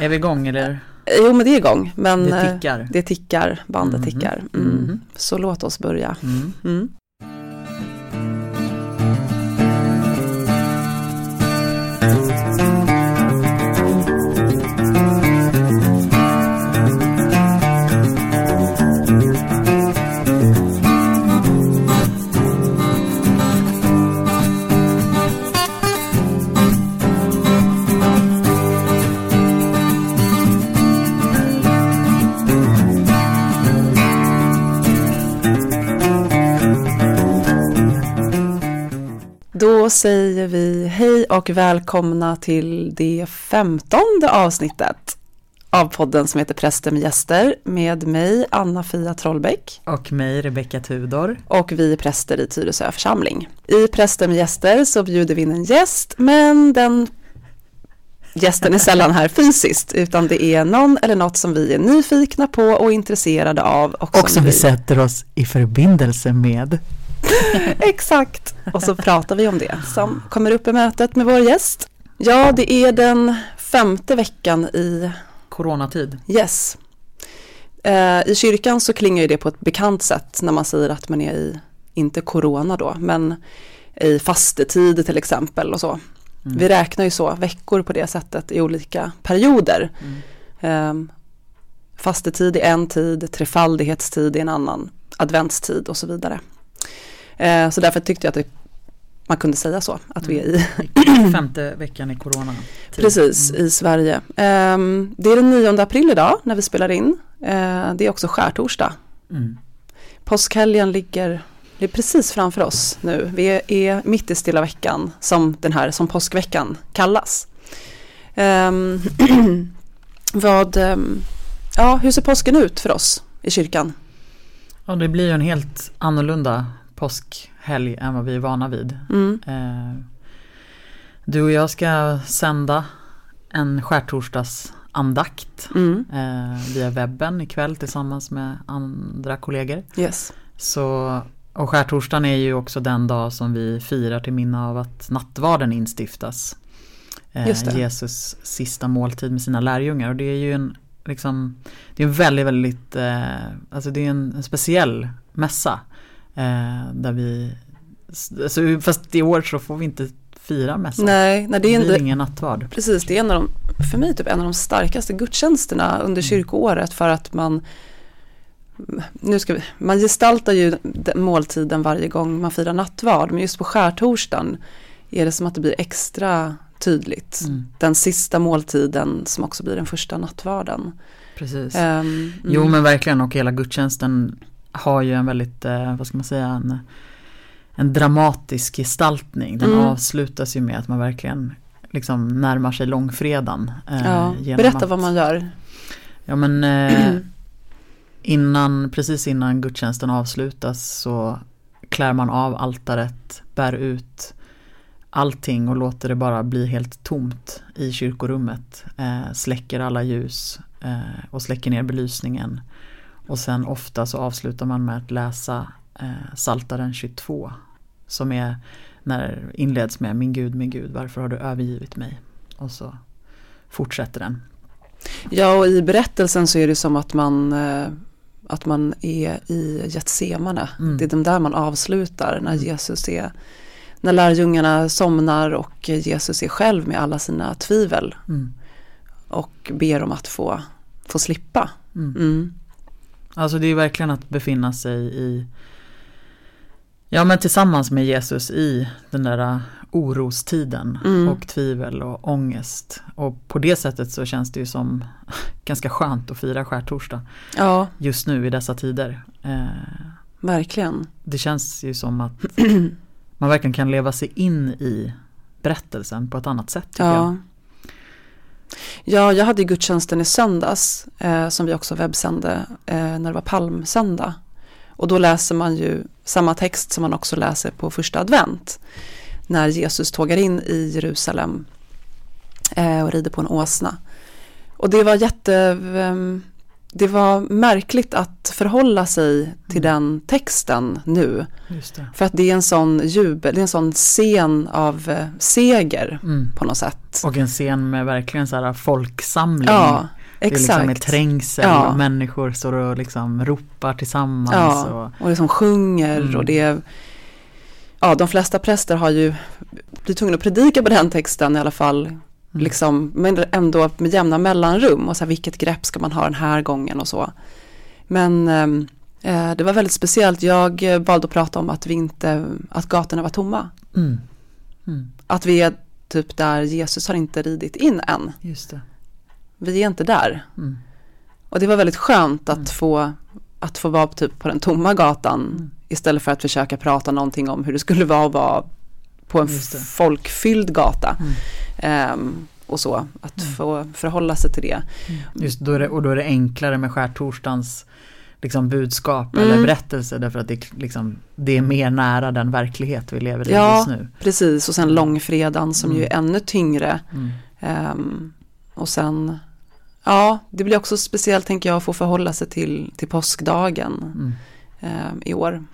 Är vi igång eller? Jo men det är igång. Men Det eh, tickar. det tickar, bandet Mhm. tickar. Mm. Mhm. Så låt oss börja. Då säger vi hej och välkomna till det femtonde avsnittet av podden som heter Präster med gäster med mig Anna-Fia Trollbäck Och mig, Rebecka Tudor. och vi är präster i Tyresö församling. I Präster med gäster så bjuder vi in en gäst men den gästen är sällan här fysiskt utan det är någon eller något som vi är nyfikna på och intresserade av. Och, Och som vi sätter oss i förbindelse med. Exakt. Och så pratar vi om det som kommer upp i mötet med vår gäst. Ja, det är den femte veckan i Coronatid. Yes. Eh, I kyrkan så klingar ju det på ett bekant sätt när man säger att man är i, inte corona då, men i fastetid till exempel och så. Mm. Vi räknar ju så, veckor på det sättet i olika perioder. Mm. Eh, fastetid i en tid, trefaldighetstid i en annan, adventstid och så vidare. Eh, så därför tyckte jag att det, man kunde säga så, att vi är i, Femte veckan i corona. precis, Mm. i Sverige. Eh, det är den 9 april idag när vi spelar in. Eh, det är också skärtorsdag. Mm. Påskhelgen ligger, det är precis framför oss nu. Vi är, mitt i stilla veckan som den här, som påskveckan kallas. Ehm, vad, ehm, ja, hur ser påsken ut för oss i kyrkan? Ja, det blir ju en helt annorlunda påskhelg än vad vi är vana vid. Mm. Eh, du och jag ska sända en skärtorsdagsandakt Mm. eh, via webben ikväll tillsammans med andra kollegor. Yes. Så, och skärtorsdagen är ju också den dag som vi firar till minne av att nattvarden instiftas. Eh. Jesus sista måltid med sina lärjungar och det är ju en liksom, det är en väldigt, väldigt, eh, alltså det är en, en speciell mässa. Eh, där vi, alltså, fast i år så får vi inte fira mässan. Nej, nej, det det är blir inte, ingen nattvard. precis, det är en av de, för mig typ en av de starkaste gudstjänsterna under kyrkoåret för att man nu ska vi, man gestaltar ju den måltiden varje gång man firar nattvard men just på skärtorsdagen är det som att det blir extra tydligt. Mm, Den sista måltiden som också blir den första nattvarden. precis. Ehm, mm. Jo men verkligen och hela gudstjänsten har ju en väldigt, eh, vad ska man säga, en, en dramatisk gestaltning. Den Mm. avslutas ju med att man verkligen liksom närmar sig långfredagen. eh, ja, berätta att- vad man gör. Ja men eh, innan, precis innan gudstjänsten avslutas så klär man av altaret, bär ut allting och låter det bara bli helt tomt i kyrkorummet. Eh, släcker alla ljus eh, och släcker ner belysningen. Och sen ofta så avslutar man med att läsa eh, Saltaren 22 som är när inleds med Min Gud, min Gud, varför har du övergivit mig? Och så fortsätter den. Ja, och i berättelsen så är det som att man, eh, att man är i Getsemane. Mm. Det är de där man avslutar när Jesus är, när lärjungarna somnar och Jesus är själv med alla sina tvivel Mm. och ber om att få, få slippa. Mm. Mm. Alltså det är verkligen att befinna sig i Ja men tillsammans med Jesus i den där orostiden Mm. och tvivel och ångest. Och på det sättet så känns det ju som ganska skönt att fira skärtorsdag Ja, just nu i dessa tider. Eh, verkligen. det känns ju som att man verkligen kan leva sig in i berättelsen på ett annat sätt tycker Ja. jag. Ja, jag hade gudstjänsten i söndags eh, som vi också webbsände eh, när det var palmsöndag. Och då läser man ju samma text som man också läser på första advent. När Jesus tågar in i Jerusalem eh, och rider på en åsna. Och det var jätte... det var märkligt att förhålla sig till den texten nu. För att det är en sån jubel, det är en sån scen av eh, seger Mm. på något sätt. Och en scen med verkligen så här folksamling. Ja, Det är liksom trängsel Ja. och människor står och liksom ropar tillsammans. Ja, Och, och liksom sjunger Mm. och det Ja, de flesta präster har ju blivit tvungna att predika på den texten i alla fall. Liksom, men ändå med jämna mellanrum och så här, vilket grepp ska man ha den här gången och så. Men ehm, eh, det var väldigt speciellt. Jag valde att prata om att vi inte, att gatorna var tomma. mm. Mm. Att vi är typ där Jesus har inte ridit in än. Vi är inte där. Mm. Och det var väldigt skönt att Mm. få att få vara typ på den tomma gatan Mm. istället för att försöka prata någonting om hur det skulle vara att vara på en folkfylld gata. Mm. Ehm, och så, att Mm. få förhålla sig till det. Just då det, och då är det enklare med skärtorsdagens liksom budskap Mm. eller berättelse därför att det, liksom, det är mer nära den verklighet vi lever i Ja. just nu. Precis, och sen långfredagen som ju är ännu tyngre. Mm. Ehm, och sen, ja, det blir också speciellt tänker jag att få förhålla sig till, till påskdagen Mm. ehm, i år.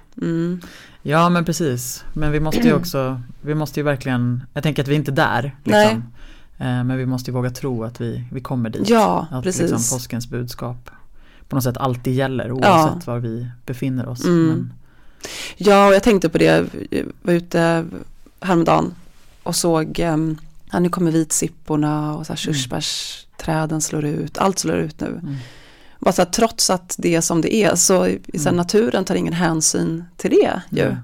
Mm. Ja men precis, men vi måste ju också, vi måste ju verkligen, jag tänker att vi är inte där liksom. Eh, Men vi måste ju våga tro att vi, vi kommer dit. Ja, att precis. liksom påskens budskap på något sätt alltid gäller Ja. oavsett var vi befinner oss. Mm. Men, Ja, och jag tänkte på det, jag var ute häromdagen och såg, um, ja, nu kommer vitsipporna och så här körsbärsträden slår ut, allt slår ut nu. mm. Bara så här, trots att det är som det är så, i så här, Mm. naturen tar ingen hänsyn till det ju.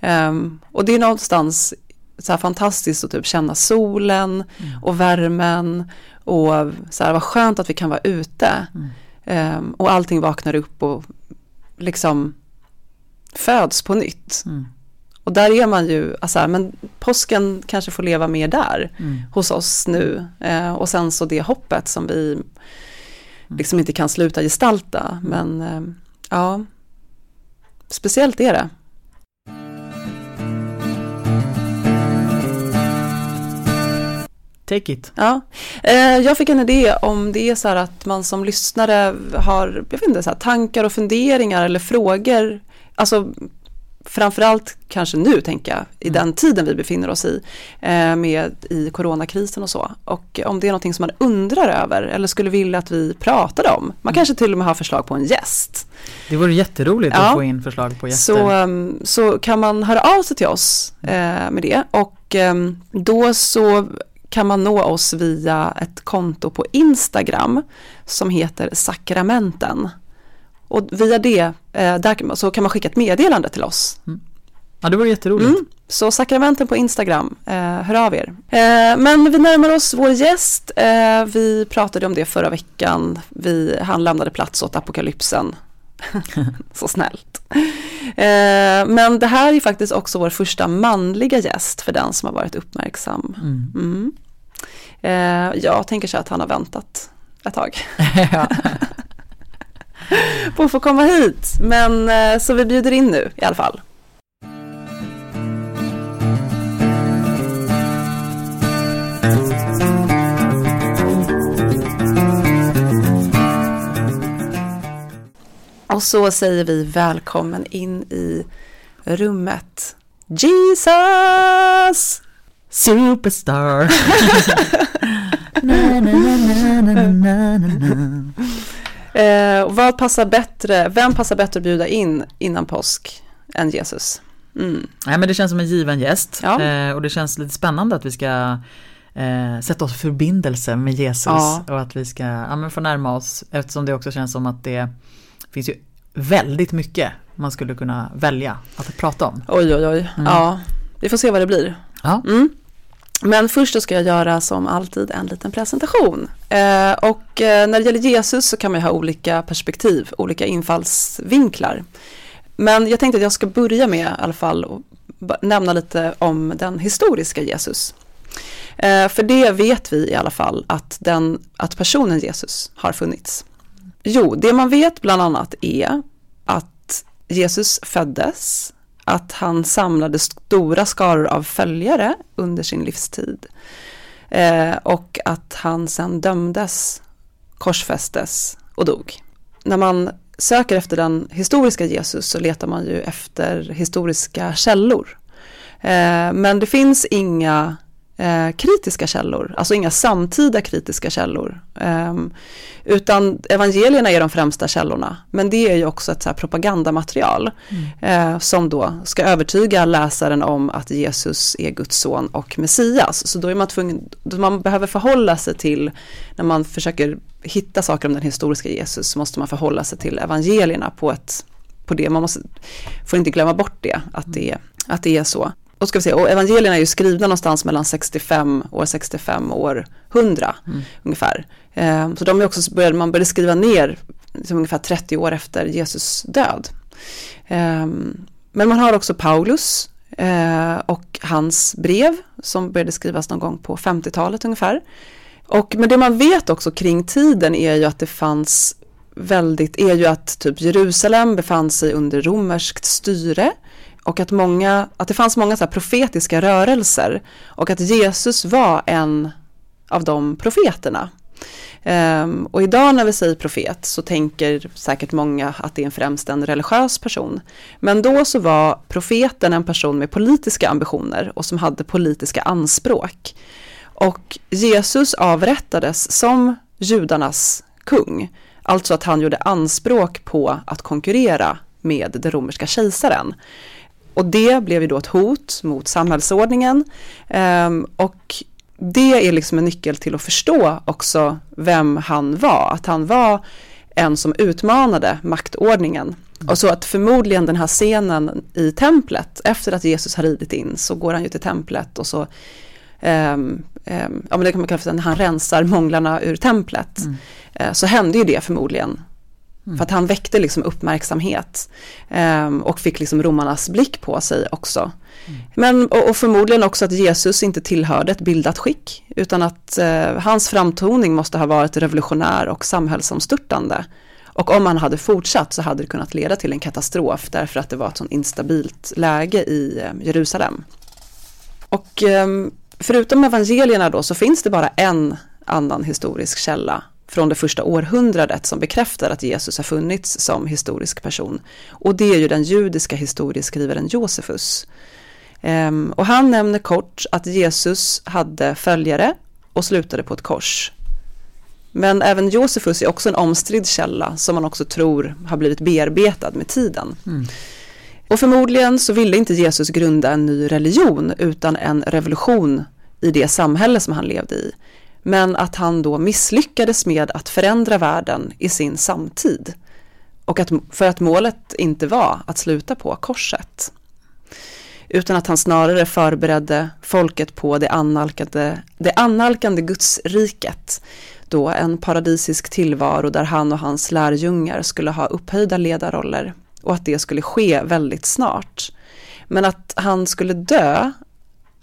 Ehm, och det är någonstans så här fantastiskt att typ känna solen Mm. och värmen och så här, vad skönt att vi kan vara ute. Mm. Ehm, och allting vaknar upp och liksom föds på nytt. Mm. Och där är man ju, alltså, här, men påsken kanske får leva mer där Mm. hos oss nu. Eh, och sen så det hoppet som vi liksom inte kan sluta gestalta. Men eh, ja, speciellt är det. Take it. Ja. Eh, jag fick en idé om det är så här att man som lyssnare har jag vet inte, så tankar och funderingar eller frågor. Alltså framförallt kanske nu tänker jag i Mm. den tiden vi befinner oss i eh, med i coronakrisen och så. Och om det är någonting som man undrar över eller skulle vilja att vi pratade om. Man kanske till och med har förslag på en gäst. Det vore jätteroligt Ja. att få in förslag på gäster. Så, um, så kan man höra av sig till oss eh, med det och um, då så kan man nå oss via ett konto på Instagram som heter Sakramenten. Och via det där kan man, så kan man skicka ett meddelande till oss. Ja det vore jätteroligt. Mm. Så Sakramenten på Instagram, eh, hör av er. Eh, men vi närmar oss vår gäst. Eh, vi pratade om det förra veckan. Vi, han lämnade plats åt apokalypsen. Så snällt. Eh, men det här är faktiskt också vår första manliga gäst för den som har varit uppmärksam. Mm. Mm. Eh, jag tänker så att han har väntat ett tag. på att få komma hit. Men eh, så vi bjuder in nu i alla fall. Och så säger vi välkommen in i rummet. Jesus! Superstar. na, na, na, na, na, na, na. Eh, vad passar bättre, vem passar bättre att bjuda in innan påsk än Jesus? Mm. Nej men det känns som en given gäst Ja. eh, och det känns lite spännande att vi ska eh, sätta oss i förbindelse med Jesus Ja. och att vi ska ja, men få närma oss eftersom det också känns som att det finns ju väldigt mycket man skulle kunna välja att prata om. Oj, oj, oj. Mm. Ja, vi får se vad det blir. Ja. Mm. Men först då ska jag göra som alltid en liten presentation. Eh, och eh, när det gäller Jesus så kan man ju ha olika perspektiv, olika infallsvinklar. Men jag tänkte att jag ska börja med i alla fall och nämna lite om den historiska Jesus. Eh, för det vet vi i alla fall att, den, att personen Jesus har funnits. Jo, det man vet bland annat är att Jesus föddes, att han samlade stora skaror av följare under sin livstid eh, och att han sen dömdes, korsfästes och dog. när man söker efter den historiska Jesus så letar man ju efter historiska källor. Eh, men det finns inga eh, kritiska källor, alltså inga samtida kritiska källor. Eh, utan evangelierna är de främsta källorna, men det är ju också ett så propagandamaterial mm. eh, som då ska övertyga läsaren om att Jesus är Guds son och Messias. Så då är man tvungen, man behöver förhålla sig till, när man försöker hitta saker om den historiska Jesus, så måste man förhålla sig till evangelierna på ett på det, man måste, får inte glömma bort det, att det, att det är så och, ska vi se, och evangelierna är ju skrivna någonstans mellan 65 år 65 år 100 mm. ungefär. Eh, så de är också, började, man började skriva ner liksom ungefär 30 år efter Jesus död. Eh, men man har också Paulus eh, och hans brev som började skrivas någon gång på 50-talet ungefär. Och, men det man vet också kring tiden är ju att det fanns väldigt, är ju att typ Jerusalem befann sig under romerskt styre och att, många, att det fanns många så profetiska rörelser och att Jesus var en av de profeterna. Um, och idag när vi säger profet så tänker säkert många att det är främst en religiös person. Men då så var profeten en person med politiska ambitioner och som hade politiska anspråk. Och Jesus avrättades som judarnas kung, alltså att han gjorde anspråk på att konkurrera med den romerska kejsaren. Och det blev ju då ett hot mot samhällsordningen. Um, och det är liksom en nyckel till att förstå också vem han var. Att han var en som utmanade maktordningen. Och så att förmodligen den här scenen i templet, efter att Jesus har ridit in, så går han ju till templet och så, um, um, ja men det kan man kalla för när han rensar månglarna ur templet, mm. uh, så hände ju det förmodligen Mm. För att han väckte liksom uppmärksamhet um, och fick liksom romarnas blick på sig också. Mm. Men, och, och, förmodligen också att Jesus inte tillhörde ett bildat skick utan att uh, hans framtoning måste ha varit revolutionär och samhällsomstörtande. Och om han hade fortsatt så hade det kunnat leda till en katastrof därför att det var ett sånt instabilt läge i uh, Jerusalem. Och um, förutom evangelierna då så finns det bara en annan historisk källa från det första århundradet som bekräftar att Jesus har funnits som historisk person. Och det är ju den judiska historieskrivaren Josefus. Um, och han nämner kort att Jesus hade följare och slutade på ett kors. Men även Josefus är också en omstridd källa som man också tror har blivit bearbetad med tiden. Mm. Och förmodligen så ville inte Jesus grunda en ny religion utan en revolution i det samhälle som han levde i men att han då misslyckades med att förändra världen i sin samtid. Och att, för att målet inte var att sluta på korset. Utan att han snarare förberedde folket på det annalkande, det annalkande gudsriket. Då en paradisisk tillvaro där han och hans lärjungar skulle ha upphöjda ledarroller. Och att det skulle ske väldigt snart. Men att han skulle dö,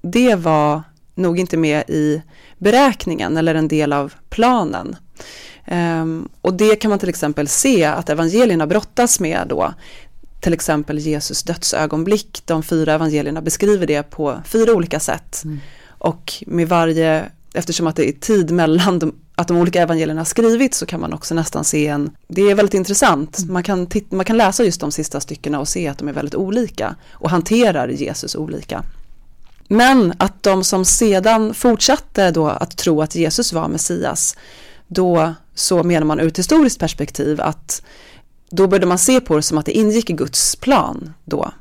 det var nog inte med i beräkningen eller en del av planen. Um, och det kan man till exempel se att evangelierna brottas med då. Till exempel Jesus dödsögonblick. De fyra evangelierna beskriver det på fyra olika sätt. Mm. Och med varje, eftersom att det är tid mellan de, att de olika evangelierna skrivits så kan man också nästan se en, det är väldigt intressant, mm. man, kan man kan läsa just de sista styckena och se att de är väldigt olika och hanterar Jesus olika. Men att de som sedan fortsatte då att tro att Jesus var Messias, då så menar man ur ett historiskt perspektiv att då började man se på det som att det ingick i Guds plan då.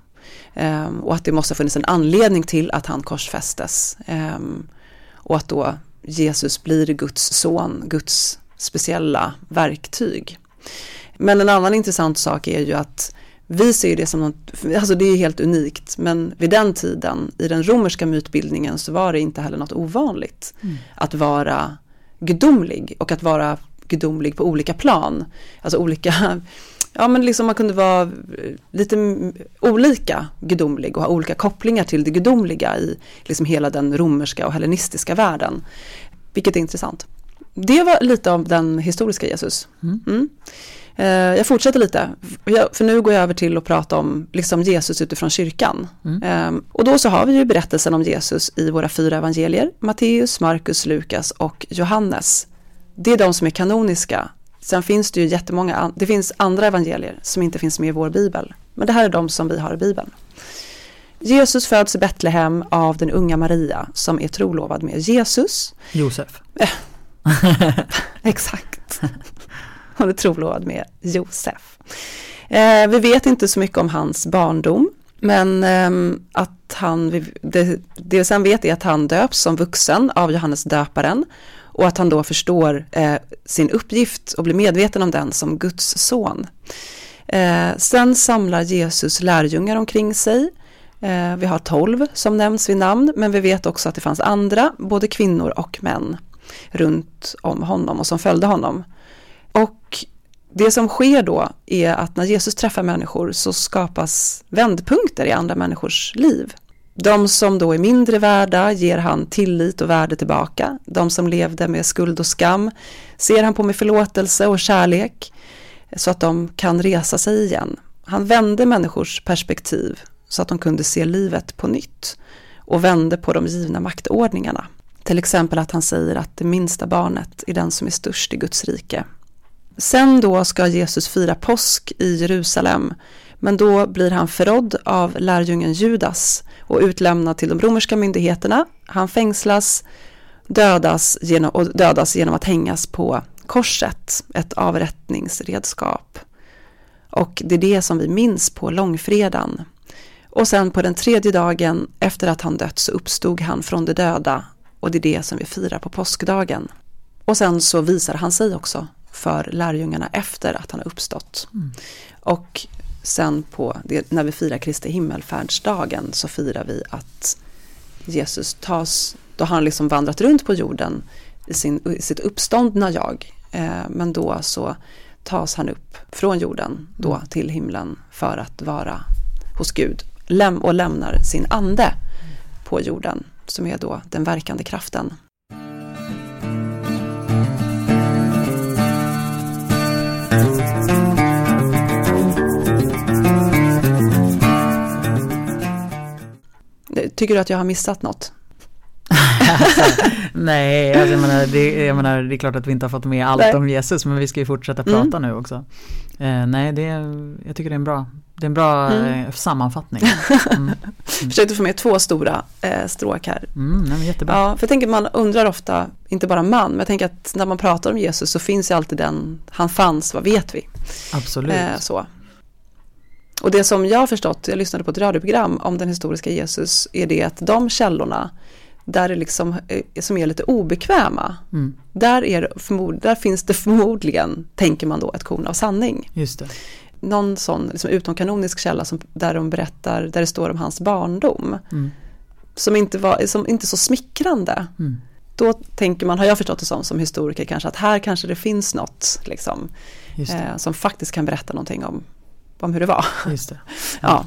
Ehm, och att det måste ha funnits en anledning till att han korsfästes. Ehm, och att då Jesus blir Guds son, Guds speciella verktyg. Men en annan intressant sak är ju att vi ser det som något, alltså det är helt unikt, men vid den tiden i den romerska mytbildningen så var det inte heller något ovanligt mm. att vara gudomlig och att vara gudomlig på olika plan. Alltså olika, ja men liksom man kunde vara lite olika gudomlig och ha olika kopplingar till det gudomliga i liksom hela den romerska och hellenistiska världen. Vilket är intressant. Det var lite av den historiska Jesus. Mm. Mm. Eh, jag fortsätter lite, för nu går jag över till att prata om liksom Jesus utifrån kyrkan. Mm. Ehm, och då så har vi ju berättelsen om Jesus i våra fyra evangelier, Matteus, Markus, Lukas och Johannes. Det är de som är kanoniska Sen finns det ju jättemånga, det finns andra evangelier som inte finns med i vår bibel. Men det här är de som vi har i bibeln. Jesus föds i Betlehem av den unga Maria som är trolovad med Jesus. Josef. Exakt. Hon är trolovad med Josef. Eh, vi vet inte så mycket om hans barndom. Men eh, att han, det, det vi sen vet är att han döps som vuxen av Johannes döparen och att han då förstår eh, sin uppgift och blir medveten om den som Guds son. Eh, sen samlar Jesus lärjungar omkring sig. Eh, vi har tolv som nämns vid namn, men vi vet också att det fanns andra, både kvinnor och män, runt om honom och som följde honom. Och det som sker då är att när Jesus träffar människor så skapas vändpunkter i andra människors liv. De som då är mindre värda ger han tillit och värde tillbaka. De som levde med skuld och skam ser han på med förlåtelse och kärlek så att de kan resa sig igen. Han vände människors perspektiv så att de kunde se livet på nytt och vände på de givna maktordningarna. Till exempel att han säger att det minsta barnet är den som är störst i Guds rike. Sen då ska Jesus fira påsk i Jerusalem men då blir han förrådd av lärjungen Judas och utlämnad till de romerska myndigheterna. Han fängslas dödas genom, och dödas genom att hängas på korset, ett avrättningsredskap. Och det är det som vi minns på långfredagen. Och sen på den tredje dagen efter att han dött så uppstod han från de döda och det är det som vi firar på påskdagen. Och sen så visar han sig också för lärjungarna efter att han har uppstått. Mm. Och sen på det, när vi firar Kristi himmelfärdsdagen så firar vi att Jesus tas, då har han liksom vandrat runt på jorden i, sin, i sitt uppståndna jag. Eh, men då så tas han upp från jorden då mm. till himlen för att vara hos Gud läm och lämnar sin ande på jorden som är då den verkande kraften. Tycker du att jag har missat något? nej, alltså jag, menar, det, jag menar, det är klart att vi inte har fått med allt nej. om Jesus men vi ska ju fortsätta mm. prata mm. nu också. Eh, nej, det, jag tycker det är en bra, det är en bra mm. eh, sammanfattning. Mm. Försökte få med två stora eh, stråk här. Mm, nej, jättebra. Ja, för jag tänker man undrar ofta, inte bara man, men jag tänker att när man pratar om Jesus så finns ju alltid den, han fanns, vad vet vi? Absolut. Eh, så. Och det som jag har förstått, jag lyssnade på ett radioprogram om den historiska Jesus, är det att de källorna där det liksom, eh, som är lite obekväma, mm. där, är förmod, där finns det förmodligen, tänker man då, ett korn av sanning. Just det. Någon sån liksom utomkanonisk källa som, där de berättar, där det står om hans barndom, mm. som, inte var, som inte är så smickrande. Mm. Då tänker man, har jag förstått det som, som historiker kanske, att här kanske det finns något liksom, eh, som faktiskt kan berätta någonting om, om hur det var. Just det. Ja.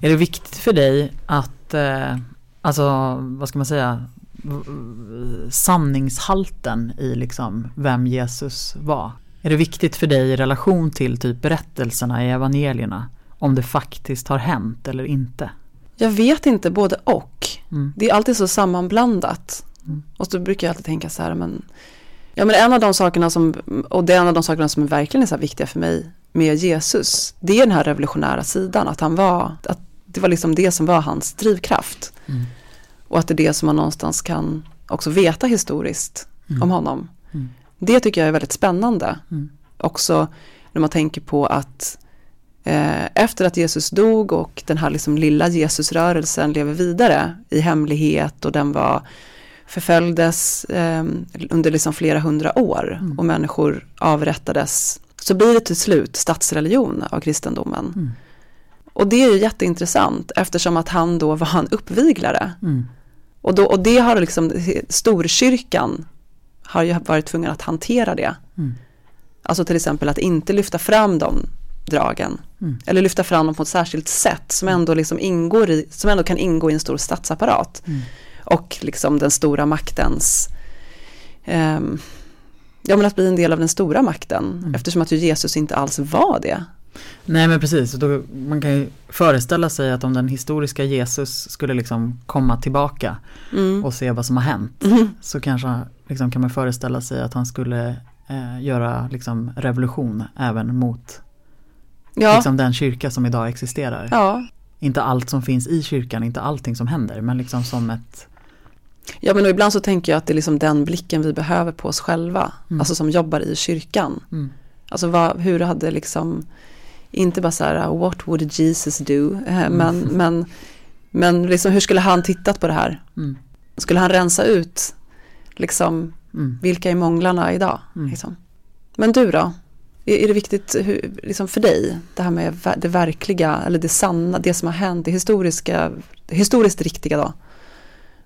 Är det viktigt för dig att eh, alltså vad ska man säga, sanningshalten i liksom vem Jesus var. Är det viktigt för dig i relation till typ berättelserna i evangelierna? Om det faktiskt har hänt eller inte? Jag vet inte, både och. Mm. Det är alltid så sammanblandat. Mm. Och så brukar jag alltid tänka så här, men, ja, men en av de sakerna som, och det är en av de sakerna som är verkligen är så viktiga för mig med Jesus, det är den här revolutionära sidan, att han var, att det var liksom det som var hans drivkraft. Mm. Och att det är det som man någonstans kan också veta historiskt mm. om honom. Mm. Det tycker jag är väldigt spännande. Mm. Också när man tänker på att eh, efter att Jesus dog och den här liksom lilla Jesusrörelsen lever vidare i hemlighet och den var förföljdes eh, under liksom flera hundra år mm. och människor avrättades så blir det till slut statsreligion av kristendomen. Mm. Och det är ju jätteintressant eftersom att han då var en uppviglare. Mm. Och, då, och det har liksom, storkyrkan har ju varit tvungen att hantera det. Mm. Alltså till exempel att inte lyfta fram de dragen. Mm. Eller lyfta fram dem på ett särskilt sätt som ändå, liksom ingår i, som ändå kan ingå i en stor statsapparat. Mm. Och liksom den stora maktens um, Ja men att bli en del av den stora makten mm. eftersom att Jesus inte alls var det. Nej men precis, då, man kan ju föreställa sig att om den historiska Jesus skulle liksom komma tillbaka mm. och se vad som har hänt mm. så kanske liksom kan man föreställa sig att han skulle eh, göra liksom revolution även mot Ja, liksom den kyrka som idag existerar. ja. Inte allt som finns i kyrkan, inte allting som händer, men liksom som ett ja men ibland så tänker jag att det är liksom den blicken vi behöver på oss själva. Mm. Alltså som jobbar i kyrkan. mm, Alltså vad, hur hade liksom, inte bara så här, what would Jesus do? Eh, Men, men, men liksom, hur skulle han tittat på det här? mm, Skulle han rensa ut, liksom, mm. vilka är månglarna idag? Mm. Liksom? Men du då? Är, är det viktigt hur, liksom för dig, det här med det verkliga, eller det sanna, det som har hänt, det historiska, historiskt riktiga då?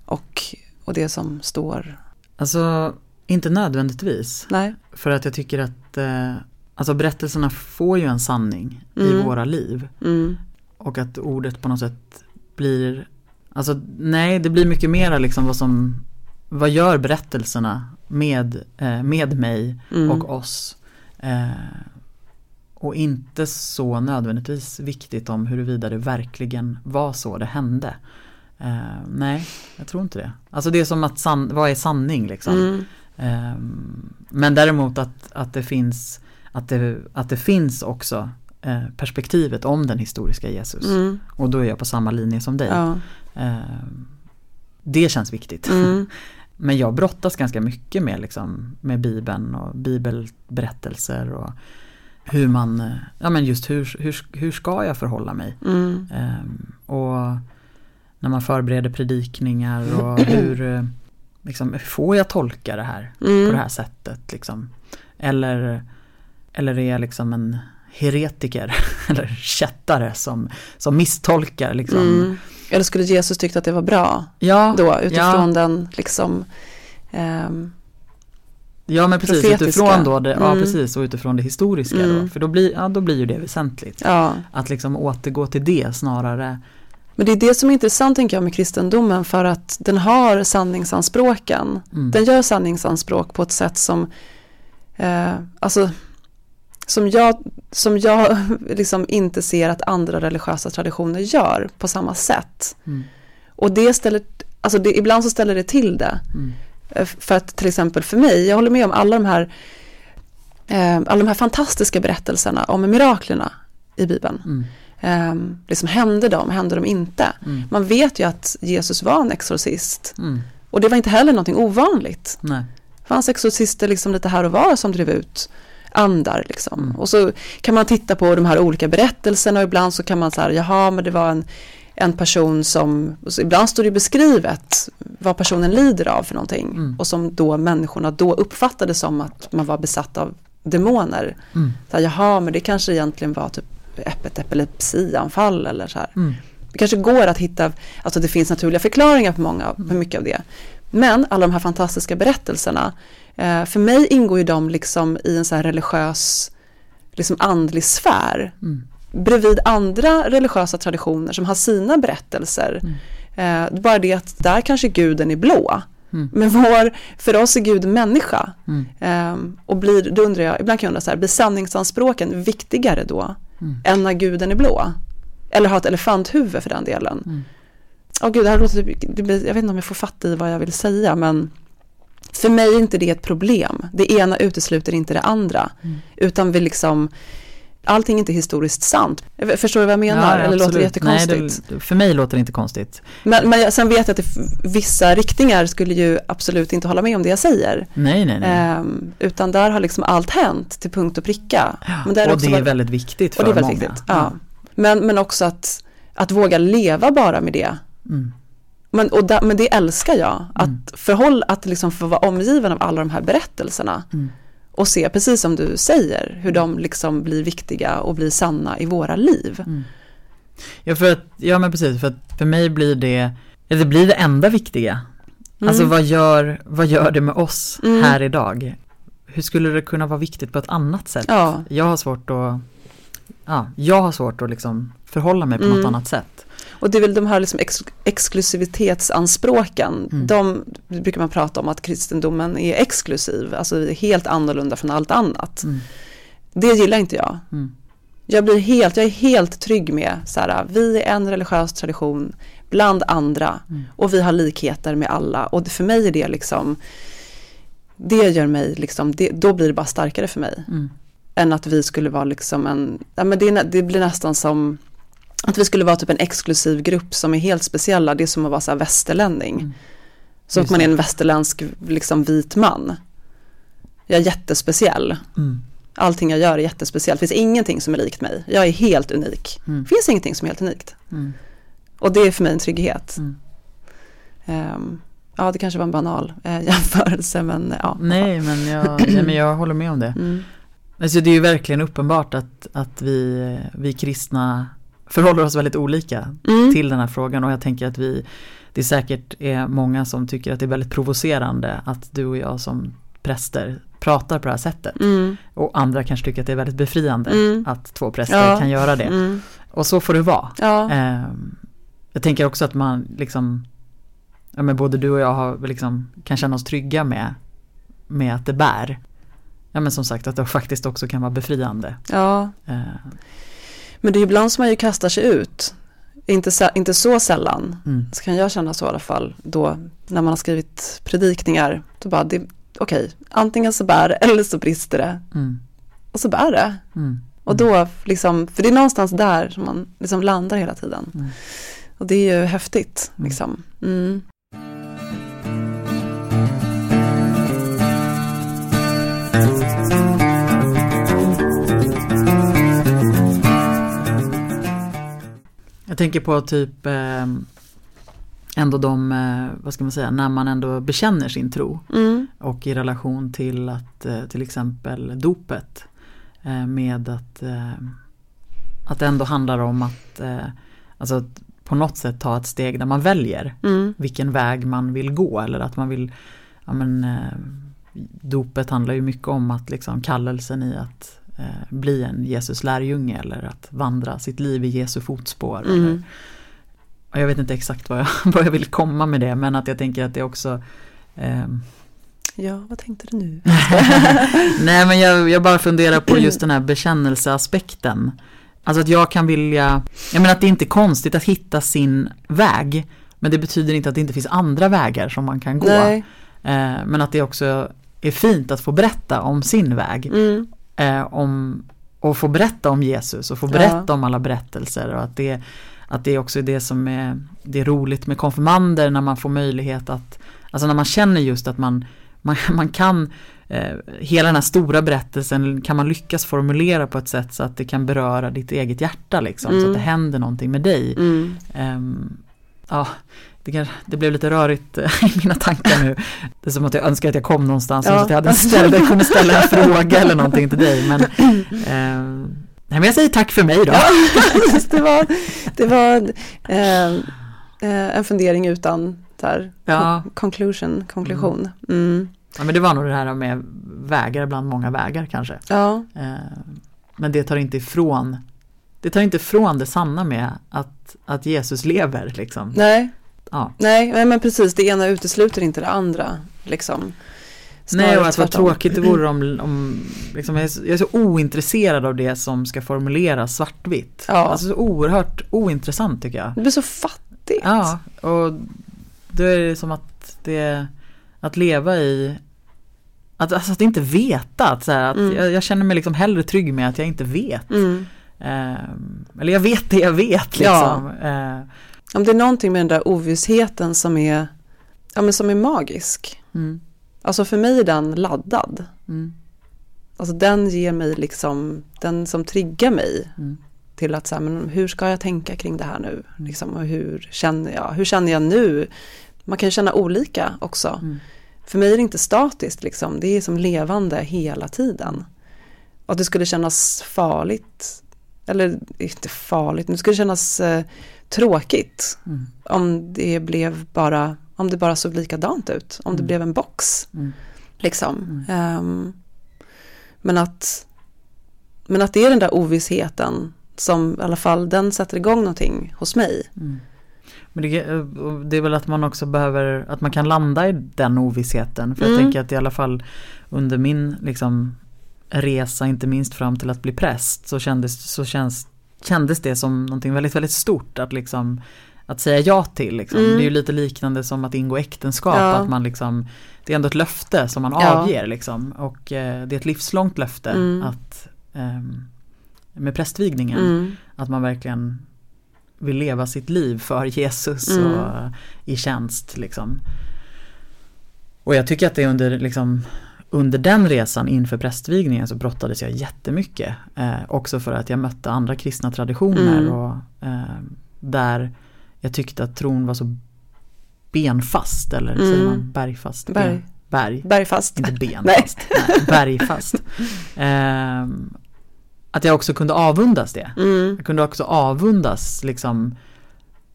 Och, och det som står, Alltså, inte nödvändigtvis. nej? För att jag tycker att eh, alltså berättelserna får ju en sanning i Mm. våra liv. Mm, Och att ordet på något sätt blir, alltså nej det blir mycket mera liksom vad som, vad gör berättelserna med, eh, med mig mm, och oss. Eh, och inte så nödvändigtvis viktigt om huruvida det verkligen var så det hände. Eh, nej, jag tror inte det. Alltså det är som att, san, vad är sanning liksom? mm, Ehm, Men däremot att, att, det finns, att, det, att det finns också eh, perspektivet om den historiska Jesus. mm, Och då är jag på samma linje som dig. ja, Ehm, Det känns viktigt. mm, Men jag brottas ganska mycket med, liksom, med Bibeln och bibelberättelser och hur man, eh, ja men just hur, hur, hur ska jag förhålla mig? Ehm, och när man förbereder predikningar och hur, eh, liksom, får jag tolka det här mm. på det här sättet liksom? Eller, eller är jag liksom en heretiker eller kättare som, som misstolkar liksom? Mm. Eller skulle Jesus tyckt att det var bra Ja, då utifrån ja, den liksom ehm, ja men precis profetiska. utifrån då det, ja Mm. precis och utifrån det historiska då, Mm. för då blir, ja, då blir ju det väsentligt. ja. Att liksom återgå till det snarare. Men det är det som är intressant tänker jag med kristendomen för att den har sanningsanspråken. Mm. Den gör sanningsanspråk på ett sätt som eh, alltså som jag, som jag liksom inte ser att andra religiösa traditioner gör på samma sätt. Mm. Och det ställer, alltså det, ibland så ställer det till det. Mm. Eh, För att till exempel för mig, jag håller med om alla de här, eh, alla de här fantastiska berättelserna om miraklerna i Bibeln. Eh, liksom hände de, hände de inte? Mm. Man vet ju att Jesus var en exorcist Mm. och det var inte heller någonting ovanligt. Nej. Det fanns exorcister liksom lite här och var som drev ut andar liksom. Mm. Och så kan man titta på de här olika berättelserna och ibland så kan man säga, jaha men det var en, en person som, ibland står det beskrivet vad personen lider av för någonting Mm. och som då människorna då uppfattade som att man var besatt av demoner. Mm. Så här, jaha men det kanske egentligen var typ ett epilepsianfall eller så här. Mm. Det kanske går att hitta, alltså det finns naturliga förklaringar på många, på mycket av det. Men alla de här fantastiska berättelserna, eh, för mig ingår ju de liksom i en så här religiös, liksom andlig sfär. Mm. Bredvid andra religiösa traditioner som har sina berättelser. Eh, bara det att där kanske guden är blå. Mm. Men vår, för oss är Gud människa. Mm. Eh, och blir, då undrar jag, ibland kan jag undra så här, blir sanningsanspråken viktigare då? Mm. än när guden är blå. Eller har ett elefanthuvud för den delen. Mm. Åh gud, det här låter, blir, jag vet inte om jag får fatta i vad jag vill säga men för mig är inte det ett problem. Det ena utesluter inte det andra. Mm. Utan vi liksom, allting är inte historiskt sant. Förstår du vad jag menar? Eller låter det jättekonstigt? Nej, det, för mig låter det inte konstigt. Men, men sen vet jag att det, vissa riktningar skulle ju absolut inte hålla med om det jag säger. Nej, nej, nej. Ehm, utan där har liksom allt hänt till punkt och pricka. Men där och också det är varit- väldigt viktigt för och det är väldigt många. viktigt. Ja. Men, men också att, att våga leva bara med det. Mm. Men, och da, men det älskar jag. Att Mm. förhålla, att liksom få vara omgiven av alla de här berättelserna. Mm. Och se, precis som du säger, hur de liksom blir viktiga och blir sanna i våra liv. Mm. Ja, för att, ja men precis, för att för mig blir det, det blir det enda viktiga. Alltså vad gör, vad gör det med oss Mm. här idag? Hur skulle det kunna vara viktigt på ett annat sätt? Ja. Jag har svårt att, ja, jag har svårt att liksom förhålla mig på Mm. något annat sätt. Och det är väl de här liksom ex, exklusivitetsanspråken. Mm. De brukar man prata om att kristendomen är exklusiv. Alltså helt annorlunda från allt annat. Mm. Det gillar inte jag. Mm. Jag blir helt, jag är helt trygg med så här, vi är en religiös tradition bland andra Mm. och vi har likheter med alla och för mig är det liksom det gör mig liksom, det, då blir det bara starkare för mig. Mm. Än att vi skulle vara liksom en, ja men det, är det blir nästan som att vi skulle vara typ en exklusiv grupp som är helt speciella. Det är som att vara så här västerlänning. Mm. Så att man är en västerländsk liksom vit man. Jag är jättespeciell. Mm. Allting jag gör är jättespeciellt. Det finns ingenting som är likt mig. Jag är helt unik. Mm. Finns ingenting som är helt unikt. Mm. Och det är för mig en trygghet. Ehm, ja, det kanske var en banal eh, jämförelse men ja. Nej, men jag, nej, men jag håller med om det. Mm. Alltså, det är ju verkligen uppenbart att, att vi, vi kristna förhåller oss väldigt olika Mm. till den här frågan och jag tänker att vi det säkert är många som tycker att det är väldigt provocerande att du och jag som präster pratar på det här sättet. Mm. Och andra kanske tycker att det är väldigt befriande Mm. att två präster Ja. kan göra det. Mm. Och så får det vara. Ja. Ehm, jag tänker också att man liksom, ja men både du och jag har, liksom, kan känna oss trygga med, med att det bär. Ja men som sagt att det faktiskt också kan vara befriande. ja. Men det är ibland som man ju kastar sig ut. Inte, inte så sällan. mm, Så kan jag känna så i alla fall. Då när man har skrivit predikningar. Då bara, det, okej, antingen så bär det eller så brister det. mm, Och så bär det. mm, Och då liksom, för det är någonstans där som man liksom landar hela tiden. Mm. Och det är ju häftigt Mm. liksom. Tänker på typ eh, ändå de, eh, vad ska man säga, när man ändå bekänner sin tro. Mm. Och i relation till att eh, till exempel dopet eh, med att, att det ändå handlar om att, alltså att på något sätt ta ett steg där man väljer Mm. vilken väg man vill gå eller att man vill, ja men dopet handlar ju mycket om att liksom kallelsen i att bli en Jesus lärjunge eller att vandra sitt liv i Jesu fotspår. Eller, Mm. och jag vet inte exakt vad jag, vad jag vill komma med det men att jag tänker att det också ehm, Ja, vad tänkte du nu? Nej men jag, jag bara funderar på just den här bekännelseaspekten. Alltså att jag kan vilja, jag menar att det är inte konstigt att hitta sin väg. Men det betyder inte att det inte finns andra vägar som man kan gå. Nej. Eh, men att det också är fint att få berätta om sin väg. Mm. Eh, om, och få berätta om Jesus och få berätta Ja. om alla berättelser. Och att det, att det också är det som är, det är roligt med konfirmander när man får möjlighet att, alltså när man känner just att man, man, man kan eh, hela den här stora berättelsen kan man lyckas formulera på ett sätt så att det kan beröra ditt eget hjärta liksom. Så Mm. att det händer någonting med dig. Mm. Ehm, ja, det, kanske- det blev lite rörigt eh, i mina tankar nu. Det är som att jag önskar att jag kom någonstans Ja. så att jag hade ställt, jag kunde ställa en fråga eller någonting till dig. Men, ehm, nej, men jag säger tack för mig då. Ja, det var, det var eh, eh, en fundering utan där, Ja. conclusion, konklusion. Mm. Ja, men det var nog det här med vägar bland många vägar kanske. Ja, Ehm, men det tar inte ifrån det tar inte ifrån det sanna med att, att Jesus lever liksom. nej, Ja. nej, nej, men precis, det ena utesluter inte det andra. Liksom. Nej och att vad tråkigt det vore om, om liksom, jag, är så, jag är så ointresserad av det som ska formuleras svartvitt. Ja. Alltså så oerhört ointressant tycker jag. Det blir så fattigt. Ja, och då är det som att det att leva i att, alltså att inte veta, att, så här, att Mm. jag, jag känner mig liksom hellre trygg med att jag inte vet. Mm. Ehm, eller jag vet det jag vet liksom. Ehm, Om det är någonting med den där ovissheten som är, ja, men som är magisk. mm, Alltså för mig är den laddad. mm, Alltså den ger mig liksom, den som triggar mig mm, till att så här, men hur ska jag tänka kring det här nu? Mm. Liksom, och hur känner jag? Hur känner jag nu? Man kan känna olika också. mm, För mig är det inte statiskt liksom, det är som levande hela tiden. Och det skulle kännas farligt, eller inte farligt, men det skulle kännas eh, tråkigt mm, om det blev bara, om det bara såg likadant ut, om det Mm. blev en box. mm, Liksom. Ehm, men, att, men att det är den där ovissheten som i alla fall den sätter igång någonting hos mig. Men det, och det är väl att man också behöver, att man kan landa i den ovissheten. För jag Mm. tänker att i alla fall under min liksom, resa, inte minst fram till att bli präst, så kändes, så känns, kändes det som någonting väldigt, väldigt stort. Att liksom att säga ja till. Liksom. Mm. Det är ju lite liknande som att ingå äktenskap. Ja. Att man liksom, det är ändå ett löfte som man Ja. avger. Liksom. Och eh, det är ett livslångt löfte Mm. att ehm, med prästvigningen. Mm. Att man verkligen vill leva sitt liv för Jesus Mm. och eh, i tjänst. Liksom. Och jag tycker att det är under, liksom, under den resan inför prästvigningen så brottades jag jättemycket. Eh, också för att jag mötte andra kristna traditioner Mm. och eh, där jag tyckte att tron var så benfast eller Mm. säger man bergfast? Berg. Ben, berg. Bergfast. Inte Nej. benfast, nej. bergfast. Ehm, att jag också kunde avundas det. Mm. Jag kunde också avundas liksom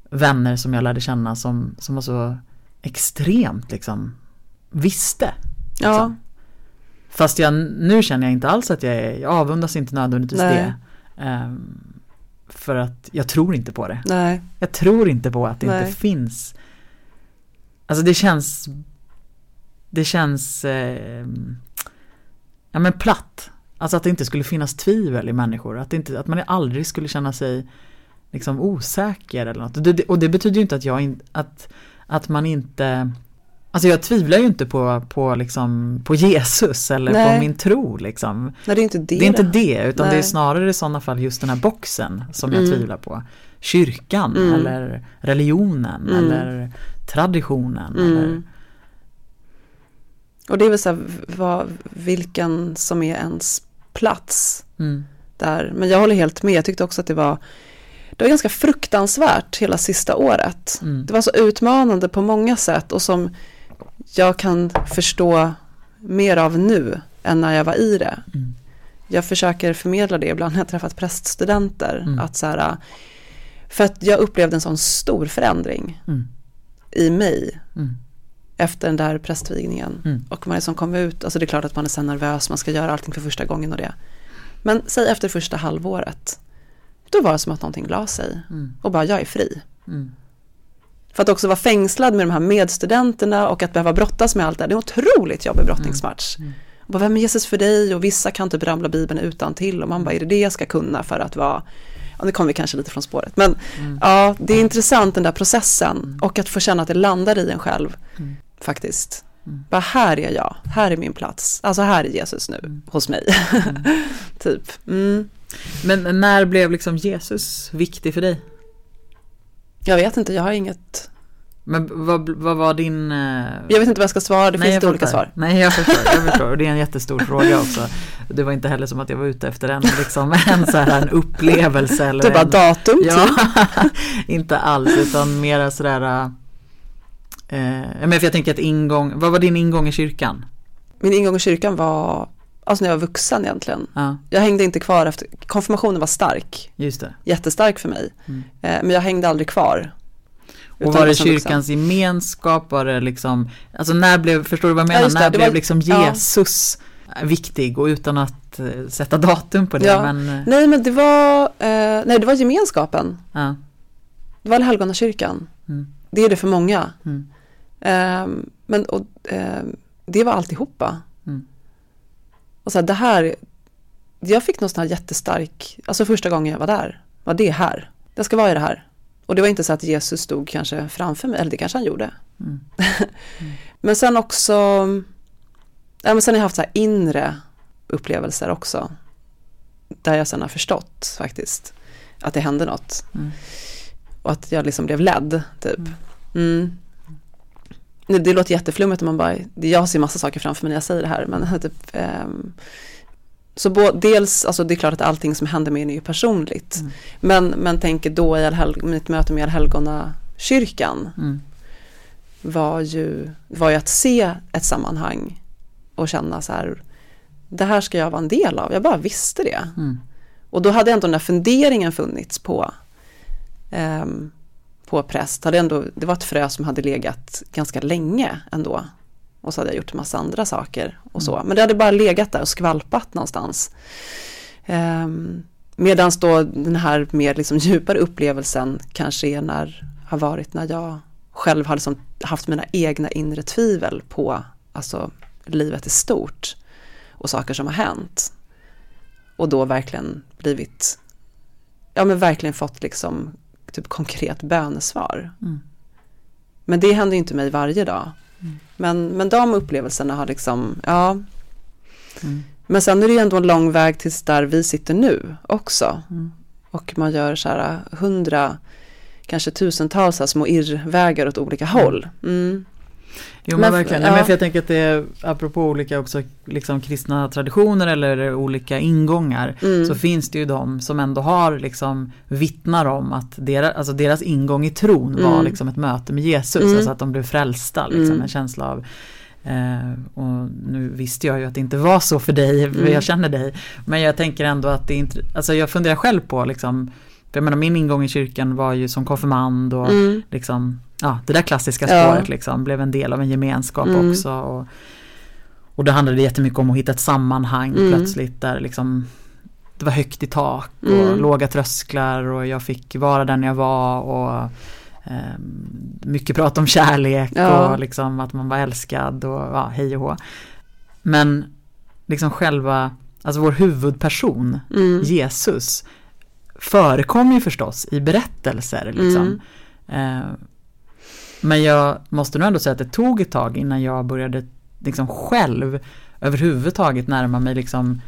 vänner som jag lärde känna som, som var så extremt liksom visste. Ja. Fast jag, nu känner jag inte alls att jag är, jag avundas inte nödvändigtvis Nej. det. Ehm, för att jag tror inte på det. Nej. Jag tror inte på att det Nej. inte finns. Alltså det känns, det känns, eh, ja men platt. Alltså att det inte skulle finnas tvivel i människor. Att, det inte, att man aldrig skulle känna sig liksom osäker eller något. Och det, och det betyder ju inte att jag in, att, att man inte Alltså jag tvivlar ju inte på, på, liksom, på Jesus eller Nej. på min tro liksom. Nej, det är inte det. Det är inte det, utan det är Nej. snarare i sådana fall just den här boxen som jag Mm. tvivlar på. Kyrkan Mm. eller religionen Mm. eller traditionen. Mm. Eller, Och det är väl så här, vad, vilken som är ens plats mm, där. Men jag håller helt med, jag tyckte också att det var det var ganska fruktansvärt hela sista året. mm, Det var så utmanande på många sätt och som jag kan förstå mer av nu än när jag var i det. mm, Jag försöker förmedla det ibland när jag träffat präststudenter. Mm. Att så här, för att jag upplevde en sån stor förändring mm, i mig mm, efter den där prästvigningen. Mm. Och man liksom kom ut, alltså det är klart att man är så nervös, man ska göra allting för första gången och det. Men säg efter första halvåret, då var det som att någonting la sig. mm, Och bara, jag är fri. Mm, För att också vara fängslad med de här medstudenterna och att behöva brottas med allt det här. Det är en otroligt jobbig brottningsmatch. Mm. Och bara, vem är Jesus för dig? Och vissa kan typ ramla Bibeln utan till och man bara, är det det jag ska kunna för att vara Ja, nu kommer vi kanske lite från spåret. Men Mm. ja, det är intressant den där processen och att få känna att det landar i en själv. Mm. Faktiskt. Mm. Bara här är jag, här är min plats. Alltså här är Jesus nu, Mm. hos mig. typ. Mm. Men när blev liksom Jesus viktig för dig? Jag vet inte, jag har inget, Men vad, vad var din... eh, jag vet inte vad jag ska svara, det Nej, finns lite olika svar. Nej jag förstår, jag förstår. Och det är en jättestor fråga också. Det var inte heller som att jag var ute efter en, liksom, en, så här, en upplevelse. Eller Du bara en, datum typ. Ja, inte alls utan mera sådär eh, men för jag tänker att ingång, vad var din ingång i kyrkan? Min ingång i kyrkan var, alltså när jag var vuxen egentligen. Ja, Jag hängde inte kvar efter, konfirmationen var stark, just det. jättestark för mig. Mm. Eh, men jag hängde aldrig kvar. Och var det som vuxen. kyrkans gemenskap, var det liksom, alltså när blev, förstår du vad jag Ja, menar? det, när det blev var- liksom ja. Jesus viktig och utan att eh, sätta datum på det. Ja. Men, eh, Nej men det var, eh, nej det var gemenskapen. ja, Det var Allhelgonakyrkan. mm, Det är det för många. mm, Ehm, men och, ehm, det var alltihopa. Mm. Och så här, det här, jag fick någon sån här jättestark, alltså första gången jag var där, var det här. Jag ska vara i det här. Och det var inte så att Jesus stod kanske framför mig, eller det kanske han gjorde. mm, Men sen också, ja, men sen har jag haft så här inre upplevelser också. Där jag sen har förstått faktiskt att det hände något. Mm. Och att jag liksom blev ledd, typ. Mm. Det, det låter jätteflummigt om man bara, jag ser massa saker framför mig när jag säger det här. Men typ, ehm, så bo, dels, alltså det är klart att allting som händer med en är ju personligt. Mm. Men, men tänker då i Allhel, mitt möte med Allhelgona kyrkan mm, var ju, var ju att se ett sammanhang och känna så här, det här ska jag vara en del av. Jag bara visste det. mm, Och då hade ändå den där funderingen funnits på, ehm, på präst. Hade ändå, det var ett frö som hade legat ganska länge ändå. Och så hade jag gjort en massa andra saker och så. Men det hade bara legat där och skvalpat någonstans. Um, Medan då den här mer liksom djupare upplevelsen kanske är när, har varit när jag själv har liksom haft mina egna inre tvivel på alltså, livet i stort och saker som har hänt. Och då verkligen blivit, ja men verkligen fått liksom typ konkret bönesvar. Mm. Men det händer ju inte mig varje dag. Mm. Men, men de upplevelserna har liksom, ja. Mm. Men sen är det ju ändå en lång väg tills där vi sitter nu också. Mm. Och man gör så här hundra, kanske tusentals här små irrvägar åt olika håll. Jo men, Men- verkligen, ja. men för jag tänker att det är apropå olika också liksom kristna traditioner eller olika ingångar Mm. så finns det ju de som ändå har liksom vittnar om att deras, alltså deras ingång i tron var Mm. liksom ett möte med Jesus, Mm. alltså att de blev frälsta, liksom, Mm. en känsla av eh, och nu visste jag ju att det inte var så för dig, för Mm. jag känner dig. Men jag tänker ändå att det inte, alltså jag funderar själv på liksom, jag menar min ingång i kyrkan var ju som konfirmand och Mm. liksom, ja, det där klassiska Ja. spåret liksom, blev en del av en gemenskap Mm. också. Och, och det handlade jättemycket om att hitta ett sammanhang Mm. plötsligt där liksom det var högt i tak och Mm. låga trösklar och jag fick vara den jag var och ehm, mycket prat om kärlek Ja. och liksom att man var älskad och ja, hej och hå. Men liksom själva, alltså vår huvudperson, Mm. Jesus, förekom ju förstås i berättelser liksom. Mm. Eh, men jag måste nog ändå säga att det tog ett tag innan jag började liksom själv överhuvudtaget närma mig liksom